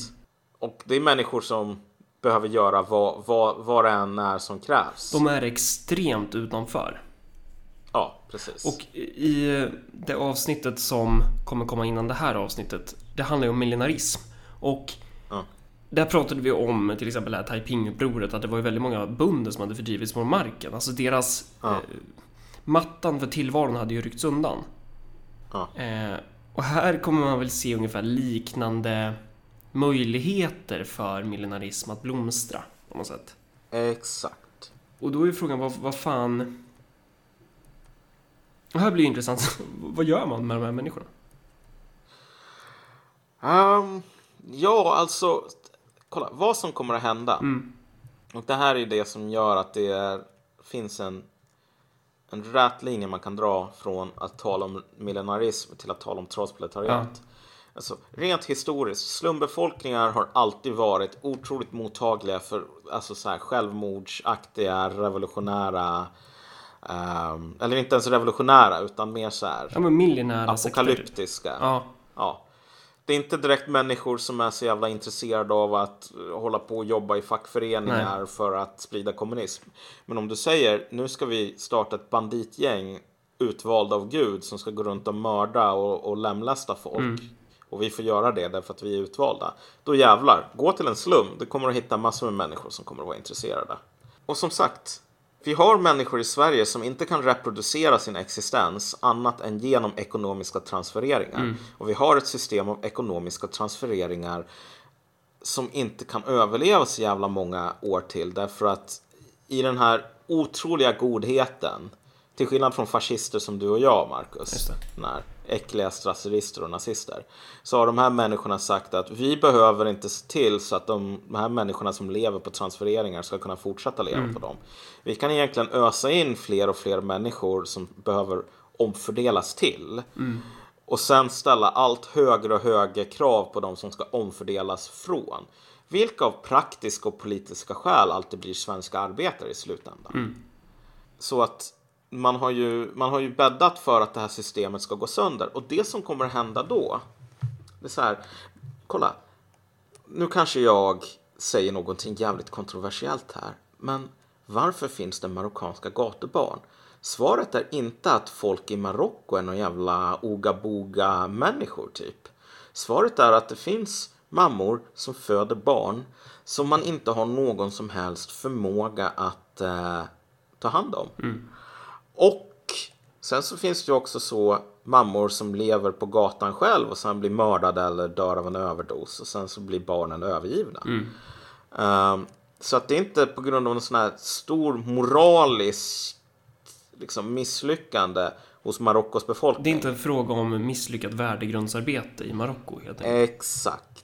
Och det är människor som behöver göra vad, vad, vad det än är som krävs. De är extremt utanför. Ja, precis. Och i det avsnittet som kommer komma innan det här avsnittet, det handlar ju om millenarism. Och Ja. där pratade vi om till exempel det här Taiping-upproret, att det var ju väldigt många bönder som hade fördrivits från marken. Alltså deras... Ja. Eh, mattan för tillvaron hade ju ryckts undan. Ja. Eh, och här kommer man väl se ungefär liknande möjligheter för millenarism att blomstra på något sätt. Exakt. Och då är ju frågan, vad, vad fan... Det här blir ju intressant. vad gör man med de här människorna? Ehm, ja, alltså, kolla, vad som kommer att hända. Och det här är det som gör att det är, finns en, en rät linje man kan dra från att tala om millenarism till att tala om trasproletariat. Alltså, rent historiskt, slumbefolkningar har alltid varit otroligt mottagliga för alltså, så här, självmordsaktiga, revolutionära ehm, eller inte ens revolutionära utan mer så här Ja men miljonära apokalyptiska. Ja, Ja. Det är inte direkt människor som är så jävla intresserade av att hålla på och jobba i fackföreningar för att sprida kommunism. Men om du säger nu ska vi starta ett banditgäng utvalda av Gud som ska gå runt och mörda och, och lemlästa folk. Och vi får göra det därför att vi är utvalda. Då jävlar, gå till en slum. Du kommer att hitta massor med människor som kommer att vara intresserade. Och som sagt, vi har människor i Sverige som inte kan reproducera sin existens annat än genom ekonomiska transfereringar. Och vi har ett system av ekonomiska transfereringar som inte kan överleva så jävla många år till därför att i den här otroliga godheten till skillnad från fascister som du och jag, Marcus, här äckliga strasserister och nazister, så har de här människorna sagt att vi behöver inte se till så att de, de här människorna som lever på transfereringar ska kunna fortsätta leva på dem. Vi kan egentligen ösa in fler och fler människor som behöver omfördelas till. Och sen ställa allt högre och högre krav på de som ska omfördelas från. Vilka av praktiska och politiska skäl alltid blir svenska arbetare i slutändan. Så att man har, ju, man har ju bäddat för att det här systemet ska gå sönder. Och det som kommer att hända då, det är så här, kolla. Nu kanske jag säger någonting jävligt kontroversiellt här. Men varför finns det marockanska gatubarn? Svaret är inte att folk i Marocko är någon jävla oga-boga människor typ. Svaret är att det finns mammor som föder barn som man inte har någon som helst förmåga att eh, ta hand om. Mm. Och sen så finns det ju också så mammor som lever på gatan själv och sen blir mördade eller dör av en överdos och sen så blir barnen övergivna. Ehm, så att det är inte på grund av en sån här stor moralisk liksom, misslyckande hos Marockos befolkning. det är inte en fråga om misslyckat värdegrundsarbete i Marocko helt enkelt. Exakt.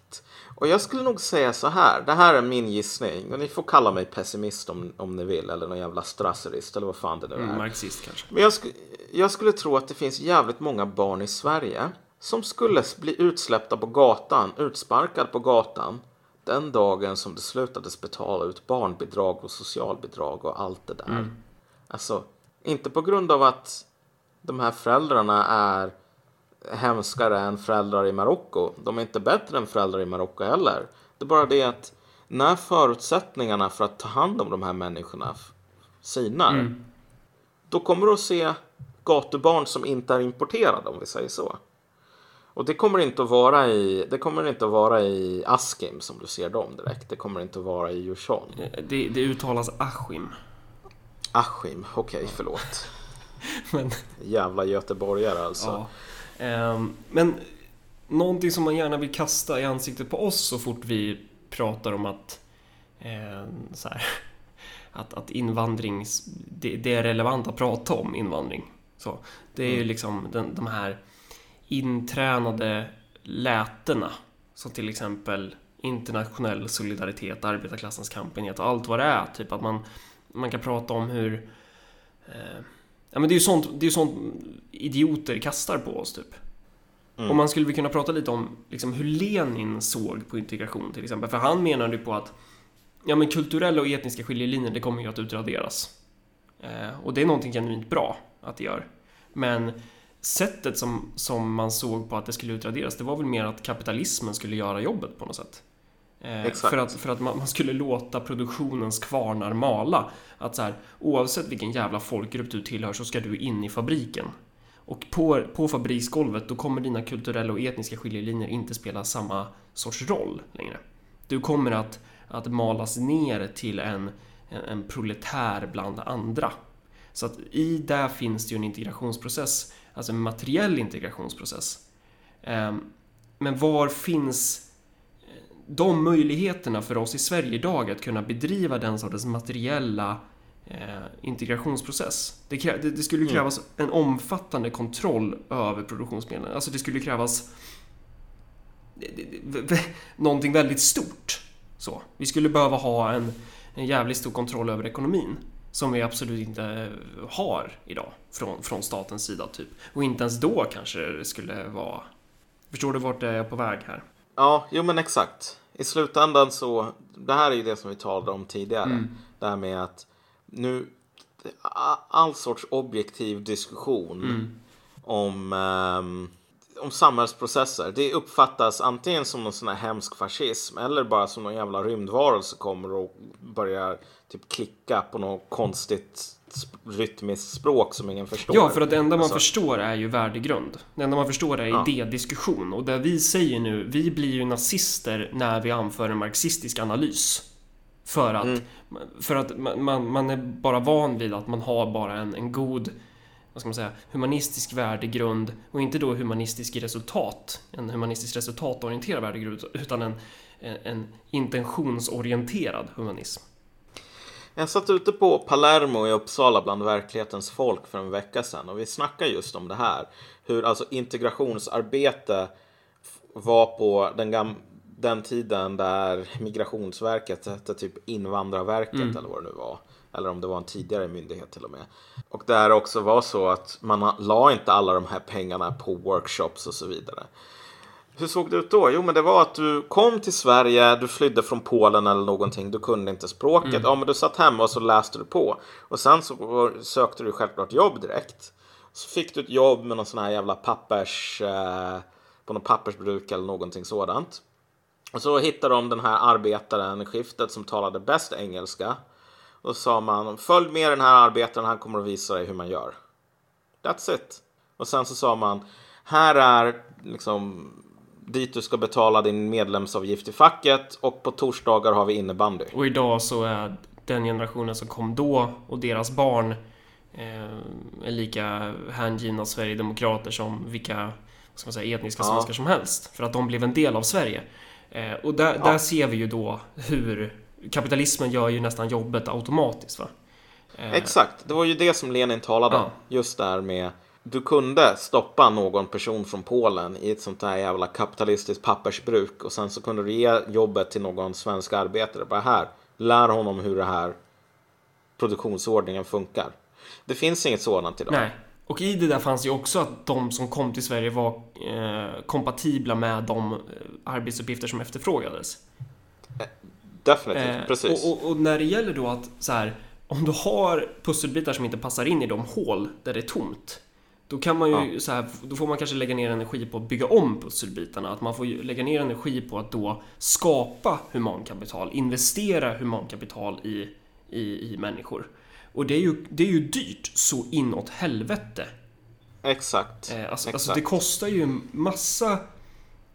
Och jag skulle nog säga så här. Det här är min gissning. Och ni får kalla mig pessimist om, om ni vill. Eller någon jävla strasserist. Eller vad fan det nu är. Mm, marxist kanske. Men jag, sk- jag skulle tro att det finns jävligt många barn i Sverige som skulle bli utsläppta på gatan, utsparkade på gatan den dagen som det slutades betala ut barnbidrag och socialbidrag och allt det där. Alltså, inte på grund av att de här föräldrarna är hemskare än föräldrar i Marocko. De är inte bättre än föräldrar i Marocko heller. Det är bara det att när förutsättningarna för att ta hand om de här människorna sinar, då kommer du att se gatubarn som inte är importerade om vi säger så. Och det kommer inte att vara i, det kommer inte att vara i Askim som du ser dem direkt. Det kommer inte att vara i Djursholm. Det, det uttalas Askim. Askim, okej förlåt. Men, Jävla göteborgare alltså. ja. Ehm, men någonting som man gärna vill kasta i ansiktet på oss så fort vi pratar om att eh, så här, att, att invandring, det, det är relevant att prata om invandring. Så, det är ju liksom den, de här intränade lätena. Som till exempel internationell solidaritet, arbetarklassens och allt vad det är. Typ att man, man kan prata om hur... Eh, ja men det är ju sånt, det är ju sånt idioter kastar på oss typ. Och man skulle väl kunna prata lite om liksom, hur Lenin såg på integration till exempel. För han menade ju på att ja, men kulturella och etniska skiljelinjer, det kommer ju att utraderas. Eh, och det är någonting genuint bra att det gör. Men sättet som, som man såg på att det skulle utraderas, det var väl mer att kapitalismen skulle göra jobbet på något sätt. Eh, för att, för att man, man skulle låta produktionens kvarnar mala. Att så här, oavsett vilken jävla folkgrupp du tillhör så ska du in i fabriken. Och på, på fabriksgolvet då kommer dina kulturella och etniska skiljelinjer inte spela samma sorts roll längre. Du kommer att, att malas ner till en, en, en proletär bland andra. Så att i där finns det ju en integrationsprocess, alltså en materiell integrationsprocess. Ehm, Men var finns de möjligheterna för oss i Sverige idag att kunna bedriva den sortens materiella eh, integrationsprocess? Det, krä- det, det skulle ju krävas en omfattande kontroll över produktionsmedlen. Alltså det skulle krävas det- det- det- någonting väldigt stort. Så. Vi skulle behöva ha en, en jävligt stor kontroll över ekonomin. Som vi absolut inte har idag från, från statens sida typ. Och inte ens då kanske det skulle vara... Förstår du vart jag är på väg här? Ja, jo men exakt. I slutändan så, det här är ju det som vi talade om tidigare. Det här med att nu, all sorts objektiv diskussion om, ehm, om samhällsprocesser. Det uppfattas antingen som någon sån här hemsk fascism eller bara som någon jävla rymdvarelse kommer och börjar typ klicka på något konstigt rytmiskt språk som ingen förstår. Ja, för att det enda man Alltså, förstår är ju värdegrund. Det enda man förstår är Ja. idédiskussion. Och det vi säger nu, vi blir ju nazister när vi anför en marxistisk analys. För att, Mm. för att man, man, man är bara van vid att man har bara en, en god vad ska man säga, humanistisk värdegrund och inte då humanistisk resultat, en humanistisk resultatorienterad värdegrund utan en, en, en intentionsorienterad humanism. Jag satt ute på Palermo i Uppsala bland verklighetens folk för en vecka sedan och vi snackade just om det här. Hur alltså integrationsarbete var på den, gam- den tiden där Migrationsverket hette typ Invandrarverket eller vad det nu var. Eller om det var en tidigare myndighet till och med. Och där också var så att man la inte alla de här pengarna på workshops och så vidare. Hur såg det ut då? Jo, men det var att du kom till Sverige, du flydde från Polen eller någonting, du kunde inte språket. Ja, men du satt hemma och så läste du på. Och sen så sökte du självklart jobb direkt. Så fick du ett jobb med någon sån här jävla pappers... Eh, på något pappersbruk eller någonting sådant. Och så hittade de den här arbetaren i skiftet som talade bäst engelska. Och så sa man, följ med den här arbetaren, han kommer att visa dig hur man gör. That's it. Och sen så sa man, här är liksom dit du ska betala din medlemsavgift i facket och på torsdagar har vi innebandy. Och idag så är den generationen som kom då och deras barn eh, är lika hängivna Sverigedemokrater som vilka ska man säga, etniska Ja. svenskar som helst. För att de blev en del av Sverige. Eh, och där, där ser vi ju då hur kapitalismen gör ju nästan jobbet automatiskt. Va? Eh, Exakt, det var ju det som Lenin talade om. Ja. Just där med du kunde stoppa någon person från Polen i ett sånt här jävla kapitalistiskt pappersbruk och sen så kunde du ge jobbet till någon svensk arbetare. Bara här, lär honom hur det här produktionsordningen funkar. Det finns inget sådant idag. Nej. Och i det där fanns ju också att de som kom till Sverige var eh, kompatibla med de eh, arbetsuppgifter som efterfrågades. Definitivt, Eh, precis. Och, och, och när det gäller då att så här, om du har pusselbitar som inte passar in i de hål där det är tomt. Då kan man ju så här, då får man kanske lägga ner energi på att bygga om pusselbitarna. Att man får lägga ner energi på att då skapa humankapital, investera humankapital i, i, i människor. Och det är, ju, det är ju dyrt så inåt helvete. Exakt. Eh, alltså, Exakt. alltså det kostar ju massa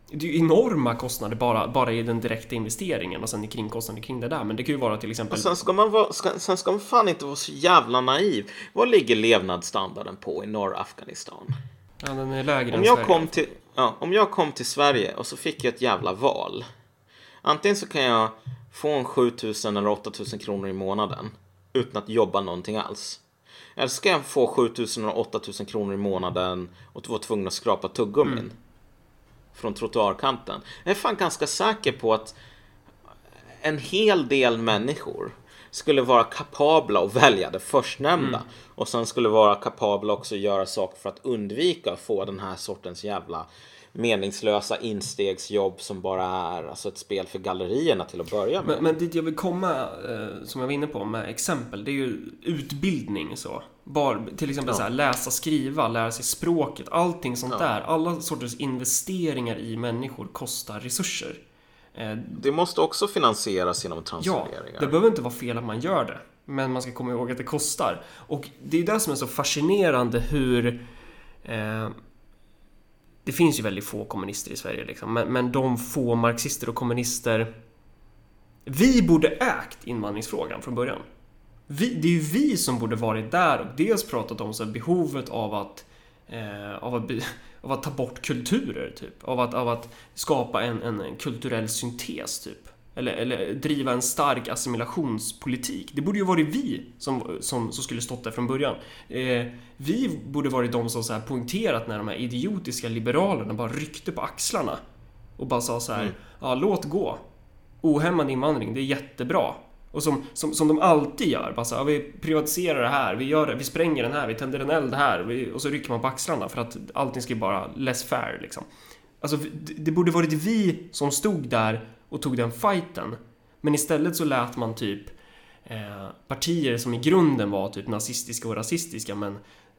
det är ju enorma kostnader bara, bara i den direkta investeringen och sen i kringkostnader kring det där. Men det kan ju vara till exempel... Och sen ska, man vara, ska, sen ska man fan inte vara så jävla naiv. Vad ligger levnadsstandarden på i norra Afghanistan? Ja, den är lägre Om jag, Sverige. kom till, ja, om jag kom till Sverige och så fick jag ett jävla val. Antingen så kan jag få en 7000 eller 8000 kronor i månaden utan att jobba någonting alls. Eller ska jag få 7000 och 8000 kronor i månaden och vara tvungen att skrapa tuggummin från trottoarkanten? Jag är fan ganska säker på att en hel del människor skulle vara kapabla att välja det förstnämnda. Och sen skulle vara kapabla också att göra saker för att undvika att få den här sortens jävla meningslösa instegsjobb som bara är alltså ett spel för gallerierna till att börja med. Men, men dit jag vill komma, eh, som jag var inne på med exempel, det är ju utbildning så. Bara, till exempel Ja. så här, läsa, skriva, lära sig språket, allting sånt Ja. där. Alla sorters investeringar i människor kostar resurser. Eh, Det måste också finansieras genom Ja, transfereringar. det behöver inte vara fel att man gör det. Men man ska komma ihåg att det kostar. Och det är det som är så fascinerande hur... Eh, det finns ju väldigt få kommunister i Sverige liksom. Men, men de få marxister och kommunister... Vi borde ägt invandringsfrågan från början. Vi, det är ju vi som borde varit där och dels pratat om så här, behovet av att, eh, av, att av att ta bort kulturer, typ. Av att, av att skapa en, en, en kulturell syntes, typ. Eller, eller driva en stark assimilationspolitik. Det borde ju varit vi som, som, som skulle stått där från början. Eh, vi borde varit de som så här poängterat när de här idiotiska liberalerna bara ryckte på axlarna. Och bara sa så här, ja låt gå. Ohämmad invandring, det är jättebra. Och som, som, som de alltid gör, bara så här, ja, vi privatiserar det här, vi gör det, vi spränger den här, vi tänder en eld här, vi, och så rycker man på axlarna för att allting ska ju bara less fair liksom. Alltså, det, det borde varit vi som stod där och tog den fighten. Men istället så lät man typ eh, partier som i grunden var typ nazistiska och rasistiska men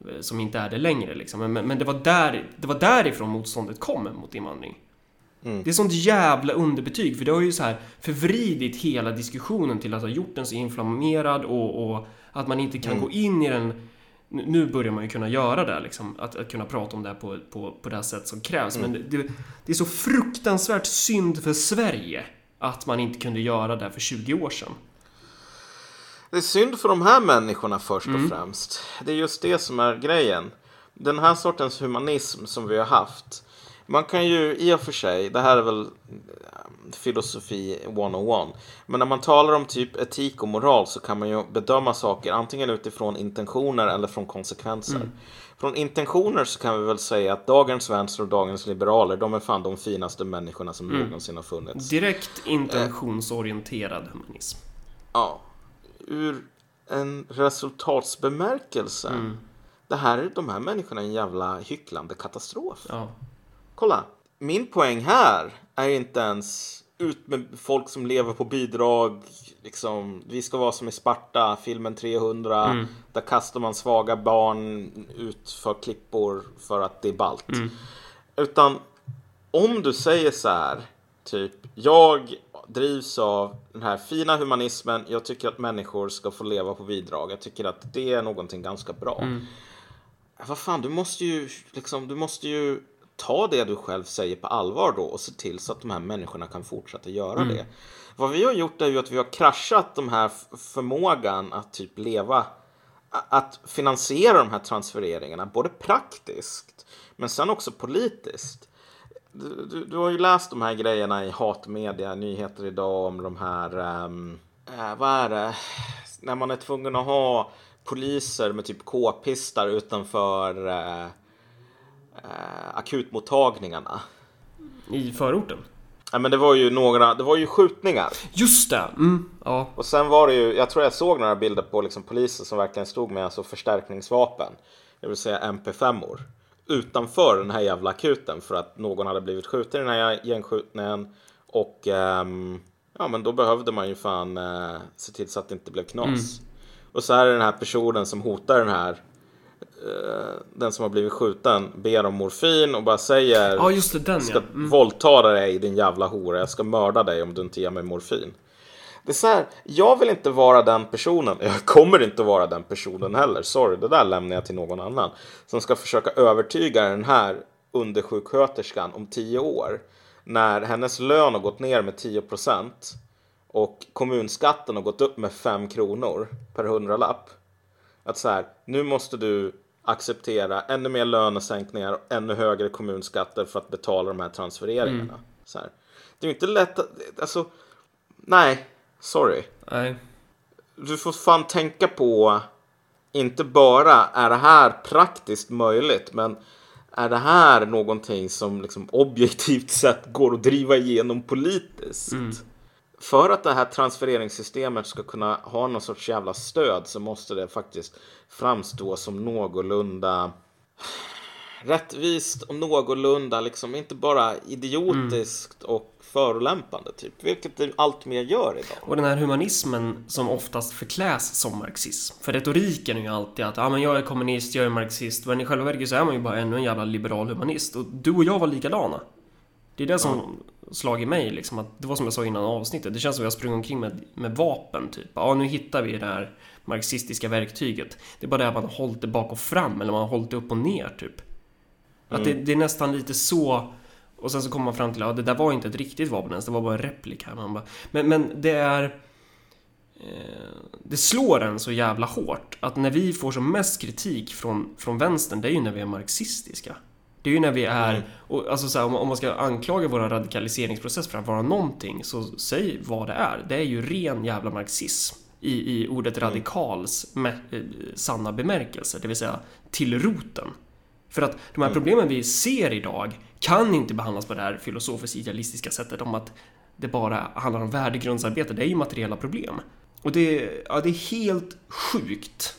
eh, som inte är det längre liksom. Men, men, men det, var där, det var därifrån motståndet kom mot invandring. Det är sånt jävla underbetyg för det har ju så här förvridit hela diskussionen till att ha gjort den så inflammerad och, och att man inte kan gå in i den nu- börjar man ju kunna göra det, liksom, att, att kunna prata om det här på, på, på det sätt som krävs. Men det, det, det är så fruktansvärt synd för Sverige att man inte kunde göra det för 20 år sedan. Det är synd för de här människorna först Mm. och främst. Det är just det som är grejen. Den här sortens humanism som vi har haft. Man kan ju i och för sig, det här är väl eh, filosofi 101. Men när man talar om typ etik och moral så kan man ju bedöma saker antingen utifrån intentioner eller från konsekvenser. Mm. Från intentioner så kan vi väl säga att dagens vänster och dagens liberaler, de är fan de finaste människorna som Mm. någonsin har funnits. Direkt intentionsorienterad humanism. Ja, ur en resultatsbemärkelse. Mm. Det här, de här människorna är en jävla hycklande katastrof. Ja. Kolla, min poäng här är inte ens ut med folk som lever på bidrag. Liksom, vi ska vara som i Sparta, filmen 300. Mm. Där kastar man svaga barn ut för klippor för att det är ballt. Mm. Utan om du säger så här, typ jag drivs av den här fina humanismen. Jag tycker att människor ska få leva på bidrag. Jag tycker att det är någonting ganska bra. Vad fan, du måste ju liksom, du måste ju ta det du själv säger på allvar då och se till så att de här människorna kan fortsätta göra det. Vad vi har gjort är ju att vi har kraschat de här förmågan att typ leva, att finansiera de här transfereringarna, både praktiskt men sen också politiskt. Du, du, du har ju läst de här grejerna i hatmedia, nyheter idag om de här, ehm, eh, vad är det, när man är tvungen att ha poliser med typ k-pistar utanför eh, akutmottagningarna. I förorten. Ja, men det var ju några, det var ju skjutningar. Just det! Mm, ja. Och sen var det ju, jag tror jag såg några bilder på liksom poliser som verkligen stod med alltså förstärkningsvapen. Det vill säga MP5-or. Utanför den här jävla akuten för att någon hade blivit skjuten i den här gängskjutningen. Och ehm, ja men då behövde man ju fan eh, se till så att det inte blev knas. Och så är det den här personen som hotar den här eh, den som har blivit skjuten ber om morfin och bara säger Ja, just det, den ska ja. Mm. våldta dig din jävla hora. Jag ska mörda dig om du inte ger mig morfin. Det är så här, jag vill inte vara den personen. Jag kommer inte vara den personen heller. Sorry, det där lämnar jag till någon annan. Som ska försöka övertyga den här undersjuksköterskan om tio år. När hennes lön har gått ner med 10 procent. Och kommunskatten har gått upp med 5 kronor per hundralapp. Att så här, nu måste du acceptera ännu mer lönesänkningar och ännu högre kommunskatter för att betala de här transfereringarna. Så här. Det är ju inte lätt att, alltså, nej, sorry. Nej. Du får fan tänka på inte bara är det här praktiskt möjligt, men är det här någonting som liksom objektivt sett går att driva igenom politiskt? För att det här transfereringssystemet ska kunna ha någon sorts jävla stöd så måste det faktiskt framstå som någorlunda rättvist och någorlunda liksom inte bara idiotiskt och förolämpande typ, vilket det allt mer gör idag. Och den här humanismen som oftast förkläs som marxism. För retoriken är ju alltid att ja, men jag är kommunist, jag är marxist. Men i själva verket så är man ju bara ännu en jävla liberal humanist. Och du och jag var likadana. Det är det som slagit mig liksom. Att det var som jag sa innan avsnittet. Det känns som att jag sprungit omkring med, med vapen typ. Ja, nu hittar vi det här marxistiska verktyget. Det är bara det att man har hållit det bak och fram. Eller man har hållit det upp och ner typ. Att det, det är nästan lite så och sen så kommer man fram till att ja, det där var inte ett riktigt vapen ens, det var bara en replika. Man bara, men, men det är... Eh, det slår en så jävla hårt att när vi får som mest kritik från, från vänstern, det är ju när vi är marxistiska. Det är ju när vi är, och alltså så här, om, man- ska anklaga vår radikaliseringsprocess för att vara någonting, så säg vad det är. Det är ju ren jävla marxism i, i ordet radikals me, eh, sanna bemärkelse, det vill säga till roten. För att de här problemen vi ser idag kan inte behandlas på det här filosofiskt idealistiska sättet om att det bara handlar om värdegrundsarbete. Det är ju materiella problem. Och det, ja, det är helt sjukt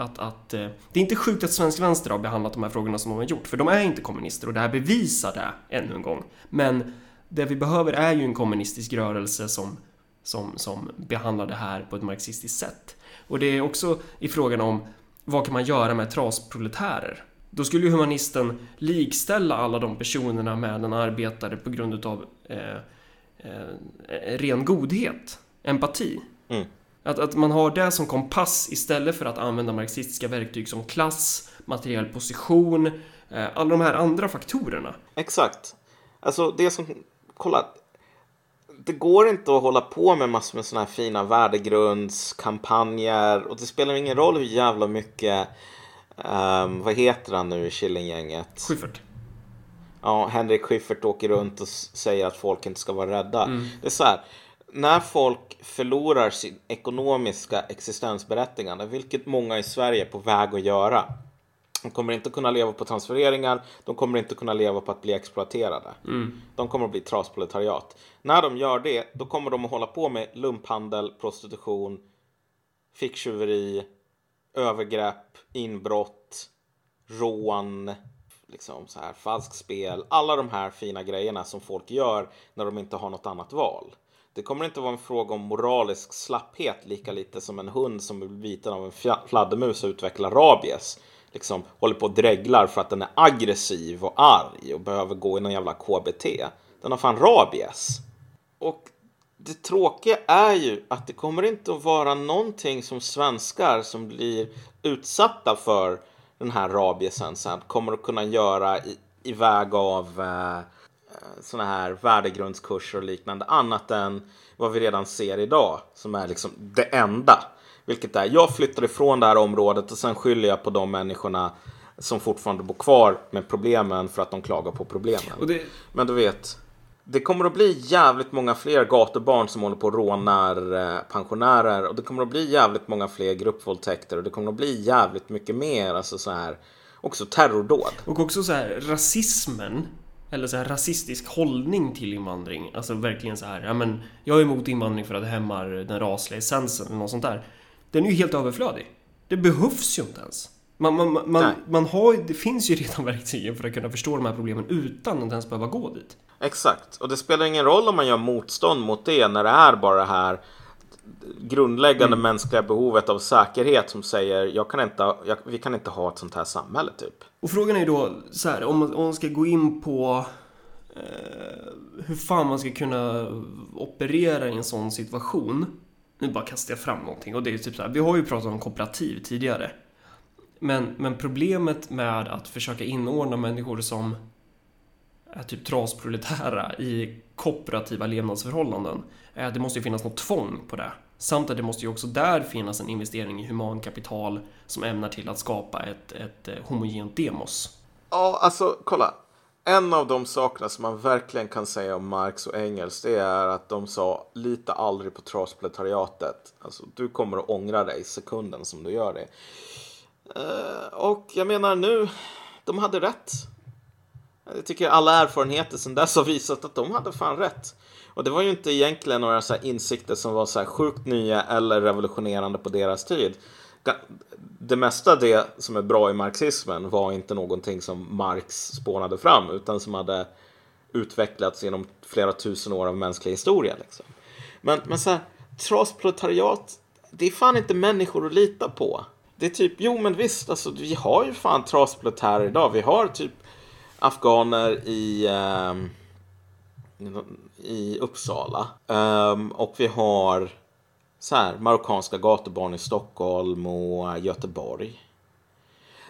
att, att... eh, Det är inte sjukt att svensk vänster har behandlat de här frågorna som de har gjort, för de är inte kommunister och det här bevisar det ännu en gång. Men det vi behöver är ju en kommunistisk rörelse som, som, som behandlar det här på ett marxistiskt sätt. Och det är också i frågan om vad kan man göra med trasproletärer? Då skulle ju humanisten likställa alla de personerna med en arbetare på grund utav eh, eh, ren godhet, empati. Mm. Att, att man har det som kompass istället för att använda marxistiska verktyg som klass, materiell position, eh, alla de här andra faktorerna. Exakt. Alltså det som, kolla. Det går inte att hålla på med massor med sådana här fina värdegrundskampanjer och det spelar ingen roll hur jävla mycket, ehm, vad heter han nu i Killinggänget? Schyffert. Ja, Henrik Schyffert åker runt och säger att folk inte ska vara rädda. Det är så här, när folk förlorar sin ekonomiska existensberättigande, vilket många i Sverige är på väg att göra. De kommer inte kunna leva på transfereringar, de kommer inte kunna leva på att bli exploaterade. De kommer att bli trasproletariat. När de gör det, då kommer de att hålla på med lumphandel, prostitution, ficktjuveri, övergrepp, inbrott, rån, liksom så här falskt spel, alla de här fina grejerna som folk gör när de inte har något annat val. Det kommer inte vara en fråga om moralisk slapphet lika lite som en hund som blir biten av en fladdermus och utvecklar rabies. Liksom håller på och dreglar för att den är aggressiv och arg och behöver gå i någon jävla KBT. Den har fan rabies. Och det tråkiga är ju att det kommer inte att vara någonting som svenskar som blir utsatta för den här rabiesen sen kommer att kunna göra i, i väg av eh, sådana här värdegrundskurser och liknande annat än vad vi redan ser idag som är liksom det enda. Vilket är, jag flyttar ifrån det här området och sen skyller jag på de människorna som fortfarande bor kvar med problemen för att de klagar på problemen. Det, Men du vet, det kommer att bli jävligt många fler gatubarn som håller på och rånar eh, pensionärer och det kommer att bli jävligt många fler gruppvåldtäkter och det kommer att bli jävligt mycket mer, alltså så här, också terrordåd. Och också så här rasismen eller så här rasistisk hållning till invandring. Alltså verkligen så här, ja men jag är emot invandring för att det hämmar den rasliga essensen eller något sånt där. Den är ju helt överflödig. Det behövs ju inte ens. Man, man, man, man, har, det finns ju redan verktygen för att kunna förstå de här problemen utan att ens behöva gå dit. Exakt, och det spelar ingen roll om man gör motstånd mot det när det är bara det här grundläggande mänskliga behovet av säkerhet som säger jag kan inte, jag, vi kan inte ha ett sånt här samhälle typ. Och frågan är ju då så här, om man, om man ska gå in på eh, hur fan man ska kunna operera i en sån situation. Nu bara kastar jag fram någonting och det är ju typ så här, vi har ju pratat om kooperativ tidigare. Men, men problemet med att försöka inordna människor som är typ trasproletära i kooperativa levnadsförhållanden är att det måste ju finnas något tvång på det. Samt att det måste ju också där finnas en investering i humankapital som ämnar till att skapa ett, ett eh, homogent demos. Ja, alltså kolla. en av de sakerna som man verkligen kan säga om Marx och Engels det är att de sa lita aldrig på trasproletariatet. Alltså du kommer att ångra dig sekunden som du gör det. Eh, och jag menar nu, de hade rätt. Jag tycker alla erfarenheter sedan dess har visat att de hade fan rätt. Och det var ju inte egentligen några så insikter som var så här sjukt nya eller revolutionerande på deras tid. Det mesta av det som är bra i marxismen var inte någonting som Marx spånade fram utan som hade utvecklats genom flera tusen år av mänsklig historia. Liksom. Men, men så här, trasproletariat, det är fan inte människor att lita på. Det är typ, jo men visst, alltså, vi har ju fan trasproletärer idag. Vi har typ afghaner i, eh, i Uppsala. Um, och vi har så här, marockanska gatubarn i Stockholm och Göteborg.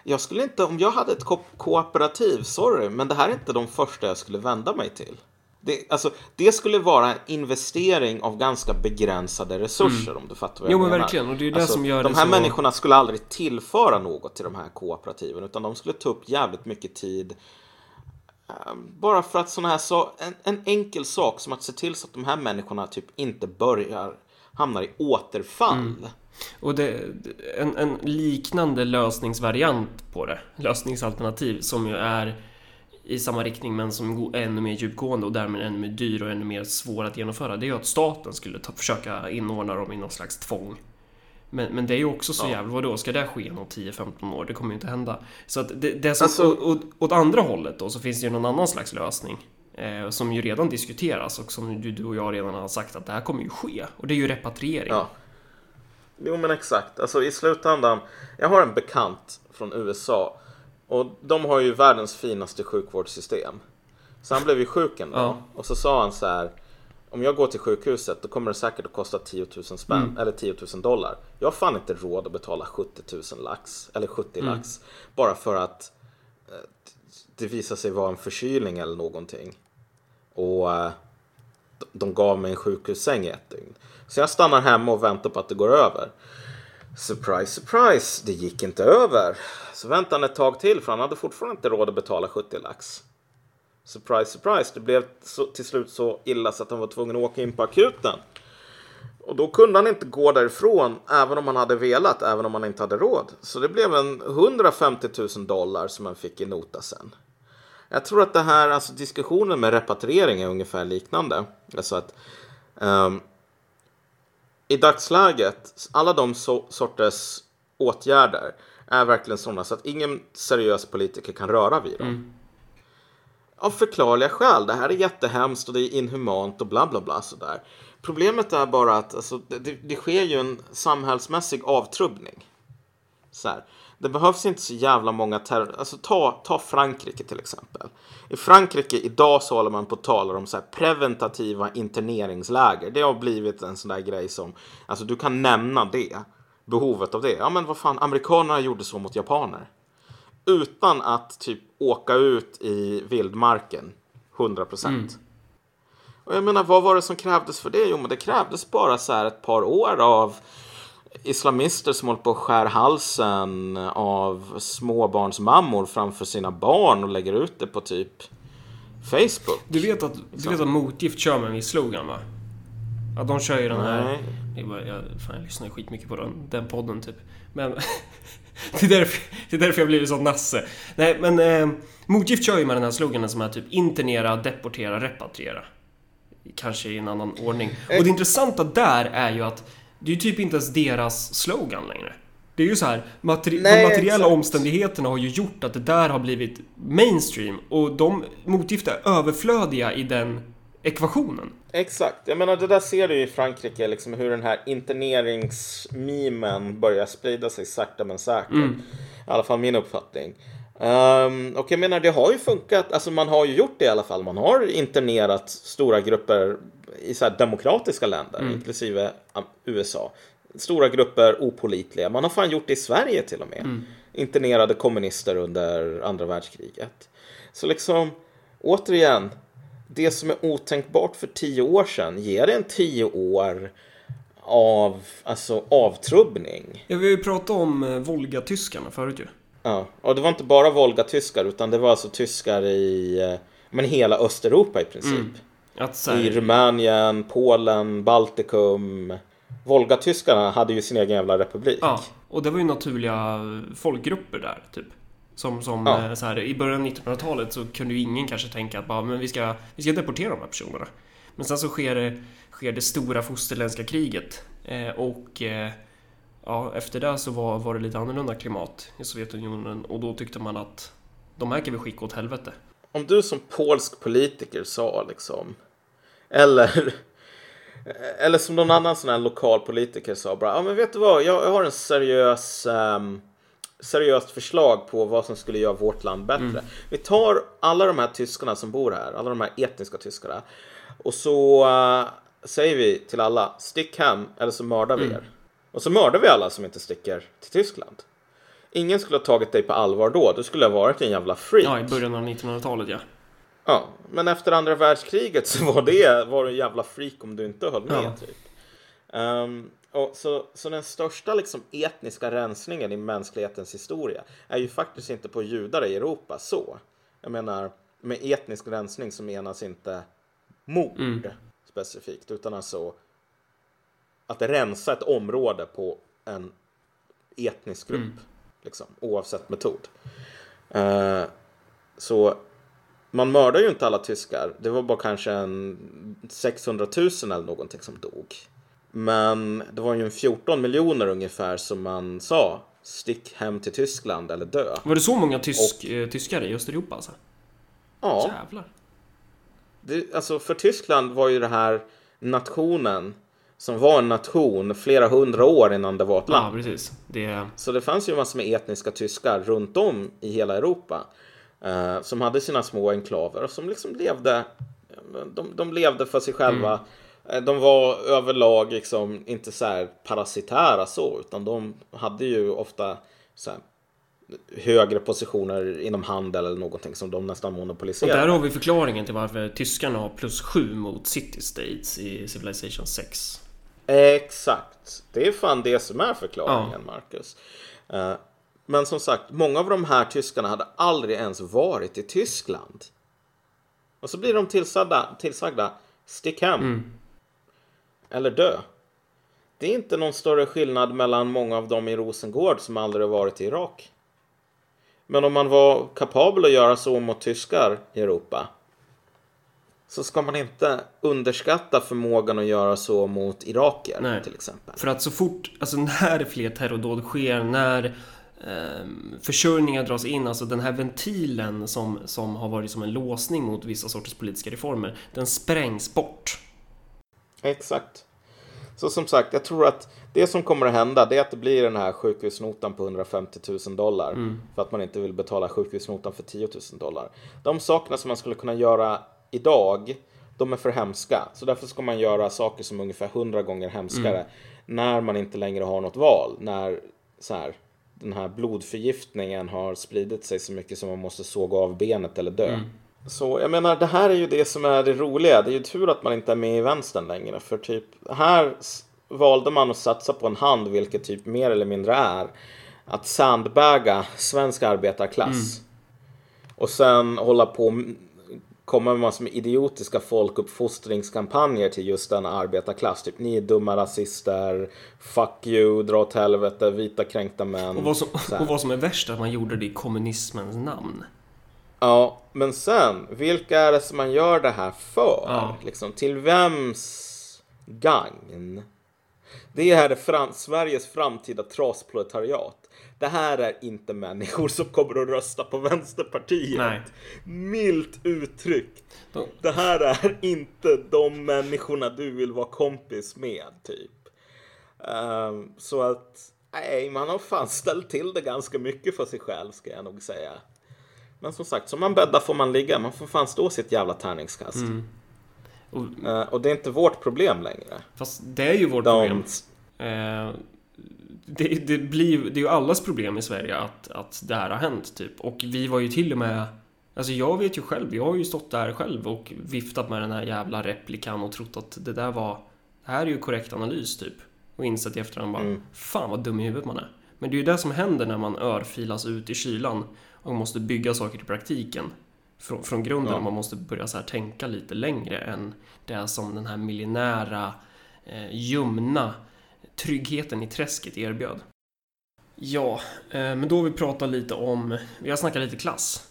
Jag skulle inte, om jag hade ett ko kooperativ, sorry, men det här är inte de första jag skulle vända mig till. Det, alltså, det skulle vara en investering av ganska begränsade resurser mm. om du fattar vad jag jo, menar. Jo men verkligen, och det är det alltså, som gör De här människorna skulle aldrig tillföra något till de här kooperativen utan de skulle ta upp jävligt mycket tid Ehm, bara för att sådana här så, en, en, enkel sak som att se till så att de här människorna typ inte börjar hamnar i återfall. Mm. Och det, en, en, liknande lösningsvariant på det, lösningsalternativ som ju är i samma riktning men som är ännu mer djupgående och därmed ännu mer dyr och ännu mer svår att genomföra. Det är ju att staten skulle ta, försöka inordna dem i någon slags tvång. Men, men det är ju också så ja. jävla, vadå, ska det ske om 10-15 år? Det kommer ju inte hända. Så att det, det som, alltså... och, åt andra hållet då så finns det ju någon annan slags lösning. Eh, som ju redan diskuteras och som du, du och jag redan har sagt att det här kommer ju ske. Och det är ju repatriering. Ja. Jo men exakt, alltså i slutändan. Jag har en bekant från USA. Och de har ju världens finaste sjukvårdssystem. Så han blev ju sjuk en dag. Ja. Och så sa han så här om jag går till sjukhuset då kommer det säkert att kosta 10 000 spänn mm. eller 10 000 dollar. Jag har fan inte råd att betala 70 000 lax eller 70 mm. lax bara för att eh, det visar sig vara en förkylning eller någonting. Och eh, de gav mig en sjukhussäng i ett dygn. Så jag stannar hemma och väntar på att det går över. Surprise, surprise, det gick inte över. Så väntade han ett tag till för han hade fortfarande inte råd att betala 70 lax. Surprise, surprise. Det blev till slut så illa så att han var tvungen att åka in på akuten. Och då kunde han inte gå därifrån även om han hade velat, även om han inte hade råd. Så det blev en 150 000 dollar som han fick i nota sen. Jag tror att det här, alltså diskussionen med repatriering är ungefär liknande. Alltså att um, i dagsläget, alla de so sorters åtgärder är verkligen sådana så att ingen seriös politiker kan röra vid dem. Mm av förklarliga skäl. Det här är jättehemskt och det är inhumant och bla bla bla sådär. Problemet är bara att alltså, det, det sker ju en samhällsmässig avtrubbning. Så här. Det behövs inte så jävla många terror... Alltså ta, ta Frankrike till exempel. I Frankrike idag så håller man på att tala om så här preventativa interneringsläger. Det har blivit en sån där grej som, alltså du kan nämna det. Behovet av det. Ja men vad fan, amerikanerna gjorde så mot japaner utan att typ åka ut i vildmarken 100 Mm. Och jag menar, vad var det som krävdes för det? Jo, men det krävdes bara så här ett par år av islamister som håller på att skär halsen av småbarnsmammor framför sina barn och lägger ut det på typ Facebook. Du vet att, du vet att Motgift kör med en viss slogan va? Ja, de kör ju den här... Nej. Jag, jag, fan, jag lyssnar skitmycket på den, den podden typ. Men det, är därför, det är därför jag blivit sån nasse. Nej, men eh, Motgift kör ju med den här sloganen som är typ internera, deportera, repatriera. Kanske i en annan ordning. Och det intressanta där är ju att det är ju typ inte ens deras slogan längre. Det är ju så här, materi Nej, de materiella exakt. omständigheterna har ju gjort att det där har blivit mainstream och de motgift är överflödiga i den ekvationen. Exakt. Jag menar, det där ser du i Frankrike, liksom hur den här interneringsmimen börjar sprida sig sakta men säkert. Mm. I alla fall min uppfattning. Um, och jag menar, det har ju funkat. Alltså man har ju gjort det i alla fall. Man har internerat stora grupper i så demokratiska länder, mm. inklusive USA. Stora grupper opolitliga. Man har fan gjort det i Sverige till och med. Mm. Internerade kommunister under andra världskriget. Så liksom, återigen, det som är otänkbart för tio år sedan, ger det en tio år av alltså, avtrubbning. Ja, vi har ju pratat om eh, Volga-tyskarna förut ju. Ja, och det var inte bara Volga-tyskar utan det var alltså tyskar i eh, men hela Östeuropa i princip. Mm. Att så här, I Rumänien, Polen, Baltikum. Volgatyskarna hade ju sin egen jävla republik. Ja, och det var ju naturliga folkgrupper där, typ. Som, som Ja. eh, så här, i början av 1900-talet så kunde ju ingen kanske tänka att bara, men vi ska, vi ska deportera de här personerna. Men sen så sker det, sker det stora fosterländska kriget. Eh, och ja, efter det så var, var det lite annorlunda klimat i Sovjetunionen och då tyckte man att de här kan vi skicka åt helvete. Om du som polsk politiker sa liksom. Eller, eller som någon annan sån här lokal politiker sa bara. Ja men vet du vad, jag, jag har en seriös um, seriöst förslag på vad som skulle göra vårt land bättre. Vi tar alla de här tyskarna som bor här, alla de här etniska tyskarna. Och så eh, säger vi till alla, stick hem eller så mördar vi er. Och så mördar vi alla som inte sticker till Tyskland. Ingen skulle ha tagit dig på allvar då, du skulle ha varit en jävla freak. Ja, i början av 1900-talet ja. Ja, men efter andra världskriget så var det var du en jävla freak om du inte höll med. Ja. Typ. Ehm, och så, så den största liksom, etniska rensningen i mänsklighetens historia är ju faktiskt inte på judar i Europa så. Jag menar, med etnisk rensning så menas inte mord specifikt, utan alltså att rensa ett område på en etnisk grupp, liksom, oavsett metod. Eh, så man mördar ju inte alla tyskar. Det var bara kanske en 600 000 eller någonting som dog. Men det var ju en 14 miljoner ungefär som man sa stick hem till Tyskland eller dö. Var det så många tysk, eh, tyskar i Östeuropa alltså? Ja, Jävlar. det, alltså för Tyskland var ju det här nationen som var en nation flera hundra år innan det var ett land. Ja, precis. Det... Så det fanns ju massor med etniska tyskar runt om i hela Europa. Eh, som hade sina små enklaver och som liksom levde. De, de levde för sig själva. Eh, De var överlag liksom inte så här parasitära så. Utan de hade ju ofta så här, högre positioner inom handel eller någonting som de nästan Och monopoliserade. där har vi förklaringen till varför tyskarna har plus 7 mot City States i Civilization 6. Exakt. Det är fan det som är förklaringen, Marcus. Eh, Men som sagt, många av de här tyskarna hade aldrig ens varit i Tyskland. Och så blir de tillsagda, tillsagda stick hem. Eller dö. Det är inte någon större skillnad mellan många av dem i Rosengård som aldrig har varit i Irak. Men om man var kapabel att göra så mot tyskar i Europa så ska man inte underskatta förmågan att göra så mot iraker Nej. till exempel. För att så fort, alltså när fler terrordåd sker, när ehm, försörjningar dras in, alltså den här ventilen som, som har varit som en låsning mot vissa sorters politiska reformer, den sprängs bort. Exakt. Så som sagt, jag tror att det som kommer att hända det är att det blir den här sjukhusnotan på 150 000 dollar. För att man inte vill betala sjukhusnotan för 10 000 dollar. De sakerna som man skulle kunna göra idag, de är för hemska. Så därför ska man göra saker som är ungefär 100 gånger hemskare. När man inte längre har något val. När så här, den här blodförgiftningen har spridit sig så mycket som man måste såga av benet eller dö. Så jag menar, det här är ju det som är det roliga. Det är ju tur att man inte är med i vänstern längre. För typ, här valde man att satsa på en hand, vilket typ mer eller mindre är att sandbaga svensk arbetarklass. Och sen hålla på komma med massor med idiotiska folkuppfostringskampanjer till just denna arbetarklass. Typ, ni är dumma rasister, fuck you, dra åt helvete, vita kränkta män. Och vad som, och vad som är värst är att man gjorde det i kommunismens namn. Ja, men sen, vilka är det som man gör det här för? Ja. Liksom, till vems gagn? Det här är fram Sveriges framtida trasproletariat. Det här är inte människor som kommer att rösta på Vänsterpartiet. Nej. Milt uttryckt. De- Det här är inte de människorna du vill vara kompis med, typ. Ehm, så att, nej, man har fan ställt till det ganska mycket för sig själv, ska jag nog säga. Men som sagt, som man bäddar får man ligga. Man får fan stå sitt jävla tärningskast. Och, Eh, och det är inte vårt problem längre. fast det är ju vårt De, problem. Eh, det, det, blir, det är ju allas problem i Sverige att, att det här har hänt typ. Och vi var ju till och med Alltså jag vet ju själv, jag har ju stått där själv och viftat med den här jävla replikan och trott att det där var Det här är ju korrekt analys typ. Och insett i efterhand bara Fan vad dum i huvudet man är. Men det är ju det som händer när man örfilas ut i kylan och måste bygga saker i praktiken från, från grunden. Ja. Man måste börja så här tänka lite längre än det som den här millinära, eh, ljumna tryggheten i träsket erbjöd. Ja, eh, men då har vi pratat lite om, vi har snackat lite klass.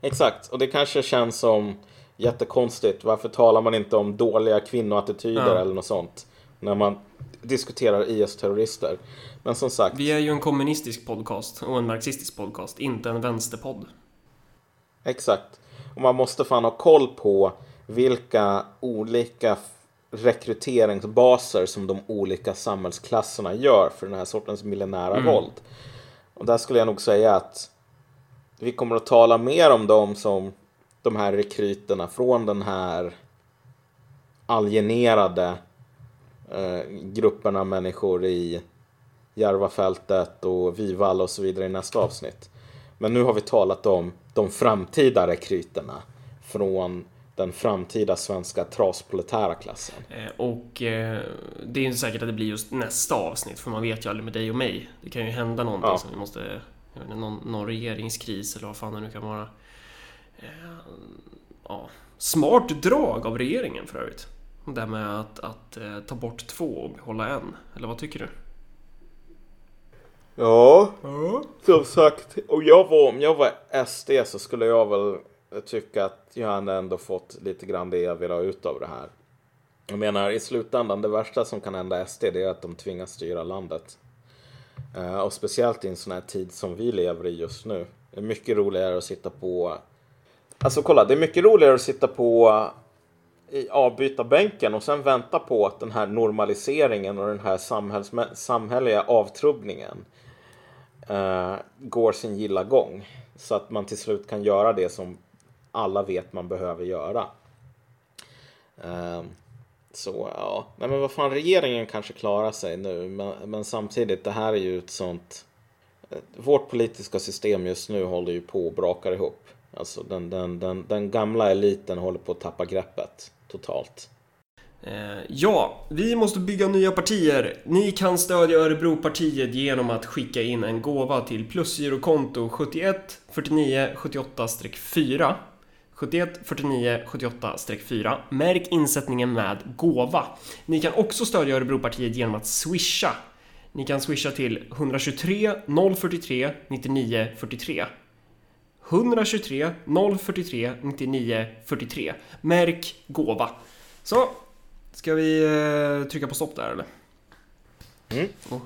Exakt, och det kanske känns som jättekonstigt. Varför talar man inte om dåliga kvinnoattityder Ja. eller något sånt när man diskuterar IS-terrorister? Men som sagt, Vi är ju en kommunistisk podcast och en marxistisk podcast, inte en vänsterpodd. exakt. Och man måste fan ha koll på vilka olika rekryteringsbaser som de olika samhällsklasserna gör för den här sortens millenära Mm. våld. Och där skulle jag nog säga att vi kommer att tala mer om dem som de här rekryterna från den här alienerade eh, grupperna människor i Järvafältet och Vivalla och så vidare i nästa avsnitt. Men nu har vi talat om de framtida rekryterna från den framtida svenska trasproletära klassen. Eh, Och eh, det är inte säkert att det blir just nästa avsnitt, för man vet ju aldrig med dig och mig. Det kan ju hända någonting Ja. som vi måste... Inte, någon, någon regeringskris eller vad fan det nu kan vara. Eh, Ja, smart drag av regeringen för övrigt. Det här med att, att eh, ta bort två och behålla en. Eller vad tycker du? Ja, som sagt, och jag var, om jag var SD så skulle jag väl jag tycka att Johanna ändå fått lite grann det jag vill ha ut av det här. Jag menar, i slutändan, det värsta som kan hända SD det är att de tvingas styra landet. Eh, och speciellt i en sån här tid som vi lever i just nu. Det är mycket roligare att sitta på... Alltså kolla, det är mycket roligare att sitta på i avbytarbänken och sen vänta på att den här normaliseringen och den här samhälls, samhälleliga avtrubbningen eh, går sin gilla gång. Så att man till slut kan göra det som alla vet man behöver göra. Ehm, så ja, nej men vad fan, regeringen kanske klarar sig nu, men, men samtidigt, det här är ju ett sånt... Eh, vårt politiska system just nu håller ju på och brakar ihop. Alltså den, den, den, den gamla eliten håller på att tappa greppet totalt. Eh, ja, vi måste bygga nya partier. Ni kan stödja Örebropartiet genom att skicka in en gåva till plusgirokonto 71 49 78-4 71 49 78-4 Märk insättningen med gåva. Ni kan också stödja Örebropartiet genom att swisha. Ni kan swisha till 123 043 99 43 123 043 99 43 Märk gåva. Så, ska vi trycka på stopp där eller? Mm. Och